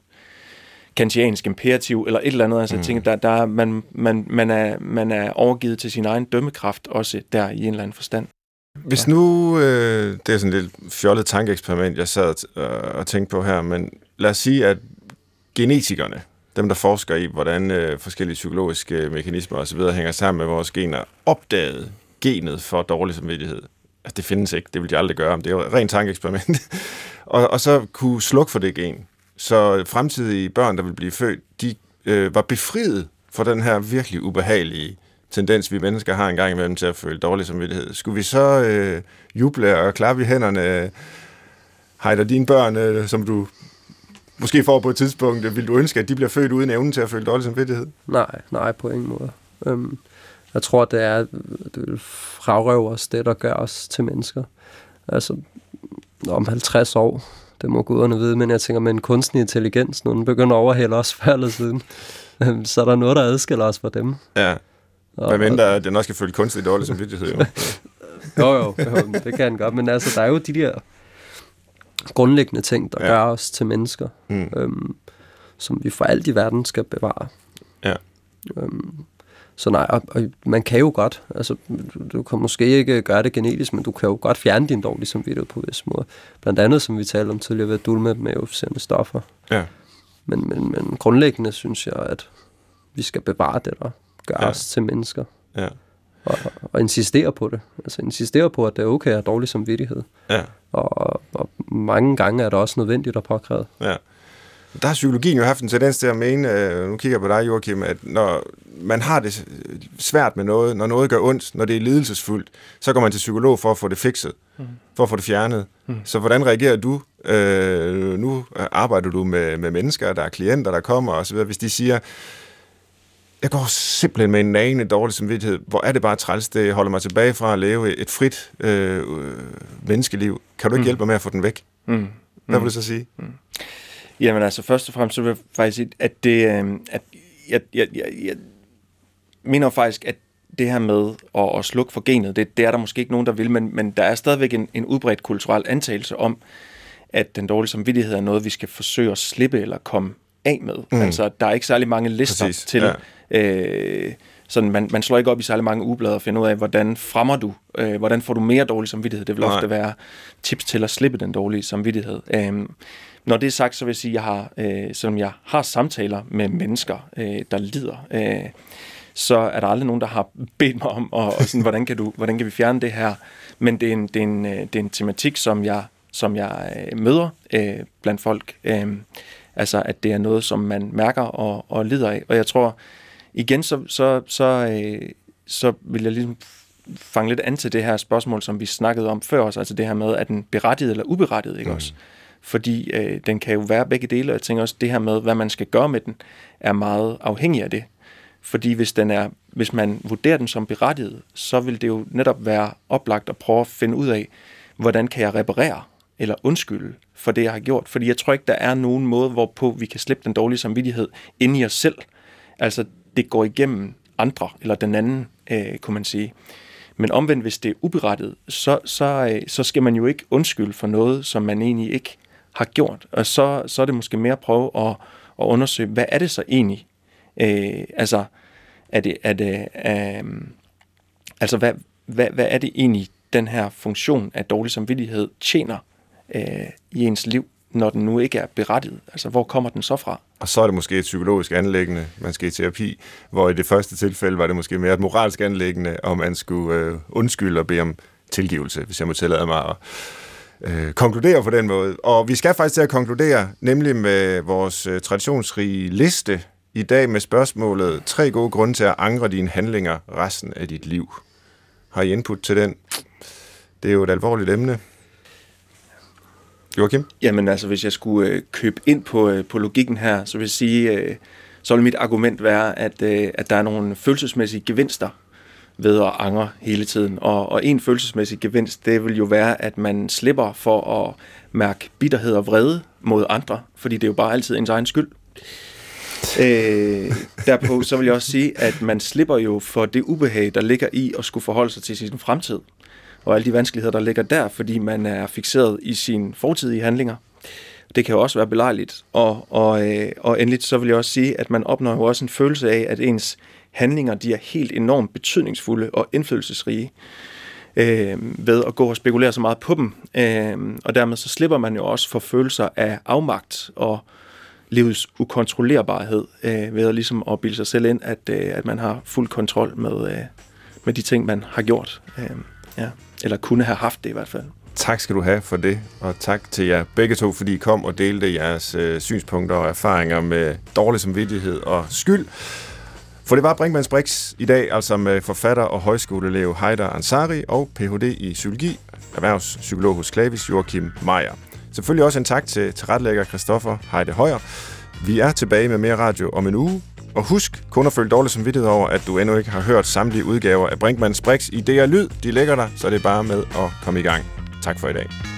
kantiansk imperativ eller et eller andet. Altså, mm. jeg tænker, der, der er, man, man, man, er, man er overgivet til sin egen dømmekraft også der i en eller anden forstand. Hvis nu, øh, det er sådan et lidt fjollet tankeeksperiment, jeg sad øh, og tænkte på her, men lad os sige, at genetikerne, dem der forsker i, hvordan øh, forskellige psykologiske mekanismer osv. hænger sammen med vores gener, opdagede genet for dårlig samvittighed. Altså, det findes ikke, det vil de aldrig gøre, men det er jo et rent tankeeksperiment. og, og så kunne slukke for det gen. Så fremtidige børn, der vil blive født, de øh, var befriet for den her virkelig ubehagelige tendens, vi mennesker har en gang imellem til at føle dårlig samvittighed. Skulle vi så øh, juble og klappe i hænderne? Hejder dine børn, øh, som du måske får på et tidspunkt, vil du ønske, at de bliver født uden evnen til at føle dårlig samvittighed? Nej, nej, på ingen måde. Øhm, jeg tror, det er, det vil frarøve os det, der gør os til mennesker. Altså, om 50 år, det må guderne vide, men jeg tænker med en kunstig intelligens, når den begynder at overhælde os før eller siden, øhm, så er der noget, der adskiller os fra dem. Ja, Og, hvad mindre at den også skal føle kunstig dårlig samvittighed. Jo. Jo, jo, jo, det kan den godt, men altså, der er jo de der grundlæggende ting, der Ja. gør os til mennesker, Mm. øhm, som vi for alt i verden skal bevare. Ja. Øhm, så nej, og, og man kan jo godt, altså du, kan måske ikke gøre det genetisk, men du kan jo godt fjerne din dårlige samvittighed på vis måde. Blandt andet, som vi talte om tidligere, ved at dulme med euforiserende stoffer. Ja. Men, men, men grundlæggende synes jeg, at vi skal bevare det, der gør ja. os til mennesker. Ja. Og, og insistere på det. Altså insistere på, at det er okay at have dårlig samvittighed. Ja. Og, og mange gange er det også nødvendigt at påkræve. Ja. Der har psykologien jo haft en tendens til at mene, øh, nu kigger jeg på dig, Joachim, at når man har det svært med noget, når noget gør ondt, når det er lidelsesfuldt, så går man til psykolog for at få det fikset, mm. for at få det fjernet. Mm. Så hvordan reagerer du? Øh, nu arbejder du med, med mennesker, der er klienter, der kommer osv., hvis de siger, jeg går simpelthen med en nagende dårlig samvittighed. Hvor er det bare træls, det holder mig tilbage fra at leve et frit øh, øh, menneskeliv. Kan du ikke Mm. hjælpe mig med at få den væk? Mm. Hvad vil du så sige? Jamen altså, først og fremmest så vil jeg faktisk sige, at det, øh, at jeg, jeg, jeg, jeg mener faktisk, at det her med at, at slukke for genet, det, det er der måske ikke nogen, der vil, men, men der er stadigvæk en, en udbredt kulturel antagelse om, at den dårlige samvittighed er noget, vi skal forsøge at slippe eller komme af med. Mm. Mm. Altså, der er ikke særlig mange lister Præcis, til... ja. Øh, sådan, man, man slår ikke op i særlig mange ugeblade og finder ud af, hvordan fremmer du, øh, hvordan får du mere dårlig samvittighed. Det vil Nej. ofte være tips til at slippe den dårlige samvittighed. Øh, når det er sagt, så vil jeg sige, at jeg har, øh, selvom jeg har samtaler med mennesker, øh, der lider, øh, så er der aldrig nogen, der har bedt mig om, og, og sådan, hvordan, kan du, hvordan kan vi fjerne det her? Men det er en, det er en, øh, det er en tematik, som jeg, som jeg øh, møder øh, blandt folk. Øh, altså, at det er noget, som man mærker og, og lider af. Og jeg tror, igen, så, så, så, øh, så vil jeg ligesom fange lidt an til det her spørgsmål, som vi snakkede om før os, altså det her med, er den berettiget eller uberettiget, ikke mm. også? Fordi øh, den kan jo være begge dele, og jeg tænker også, det her med, hvad man skal gøre med den, er meget afhængig af det. Fordi hvis, den er, hvis man vurderer den som berettiget, så vil det jo netop være oplagt at prøve at finde ud af, hvordan kan jeg reparere eller undskylde for det, jeg har gjort. Fordi jeg tror ikke, der er nogen måde, hvorpå vi kan slippe den dårlige samvittighed inde i os selv. Altså, det går igennem andre, eller den anden, øh, kunne man sige. Men omvendt, hvis det er uberettiget, så, så, øh, så skal man jo ikke undskylde for noget, som man egentlig ikke har gjort. Og så, så er det måske mere at prøve at, at undersøge, hvad er det så egentlig? Øh, altså, er det, er det, øh, altså hvad, hvad, hvad er det egentlig, den her funktion af dårlig samvittighed tjener øh, i ens liv, når den nu ikke er berettiget? Altså, hvor kommer den så fra? Og så er det måske et psykologisk anlæggende, man skal i terapi, hvor i det første tilfælde var det måske mere et moralsk anlæggende, om man skulle øh, undskylde og bede om tilgivelse, hvis jeg må tillade mig at øh, konkludere på den måde. Og vi skal faktisk til at konkludere, nemlig med vores øh, traditionsrige liste i dag med spørgsmålet tre gode grunde til at angre dine handlinger resten af dit liv. Har I input til den? Det er jo et alvorligt emne. Joachim? Jamen altså, hvis jeg skulle øh, købe ind på, øh, på logikken her, så vil jeg sige, øh, så vil mit argument være, at, øh, at der er nogle følelsesmæssige gevinster ved at angre hele tiden. Og, og en følelsesmæssig gevinst, det vil jo være, at man slipper for at mærke bitterhed og vrede mod andre, fordi det er jo bare altid ens egen skyld. Øh, derpå så vil jeg også sige, at man slipper jo for det ubehag, der ligger i at skulle forholde sig til sin fremtid, og alle de vanskeligheder, der ligger der, fordi man er fixeret i sine fortidige handlinger. Det kan jo også være belejligt. Og, og, øh, og endelig så vil jeg også sige, at man opnår jo også en følelse af, at ens handlinger de er helt enormt betydningsfulde og indflydelsesrige øh, ved at gå og spekulere så meget på dem. Øh, og dermed så slipper man jo også for følelser af afmagt og livets ukontrollerbarhed øh, ved at, ligesom at bilde sig selv ind, at, øh, at man har fuld kontrol med, øh, med de ting, man har gjort. Øh, ja. Eller kunne have haft det i hvert fald. Tak skal du have for det, og tak til jer begge to, fordi I kom og delte jeres øh, synspunkter og erfaringer med dårlig samvittighed og skyld. For det var Brinkmanns Brix i dag, altså med forfatter og højskoleelev Heider Ansari og Ph.D. i psykologi, erhvervspsykolog hos Klavis Joachim Meier. Selvfølgelig også en tak til tilrettelægger Christoffer Heide Højer. Vi er tilbage med mere radio om en uge. Og husk kun at følge dårligt samvittighed over, at du endnu ikke har hørt samtlige udgaver af Brinkmanns Brix i DR Lyd. De ligger der, så det er bare med at komme i gang. Tak for i dag.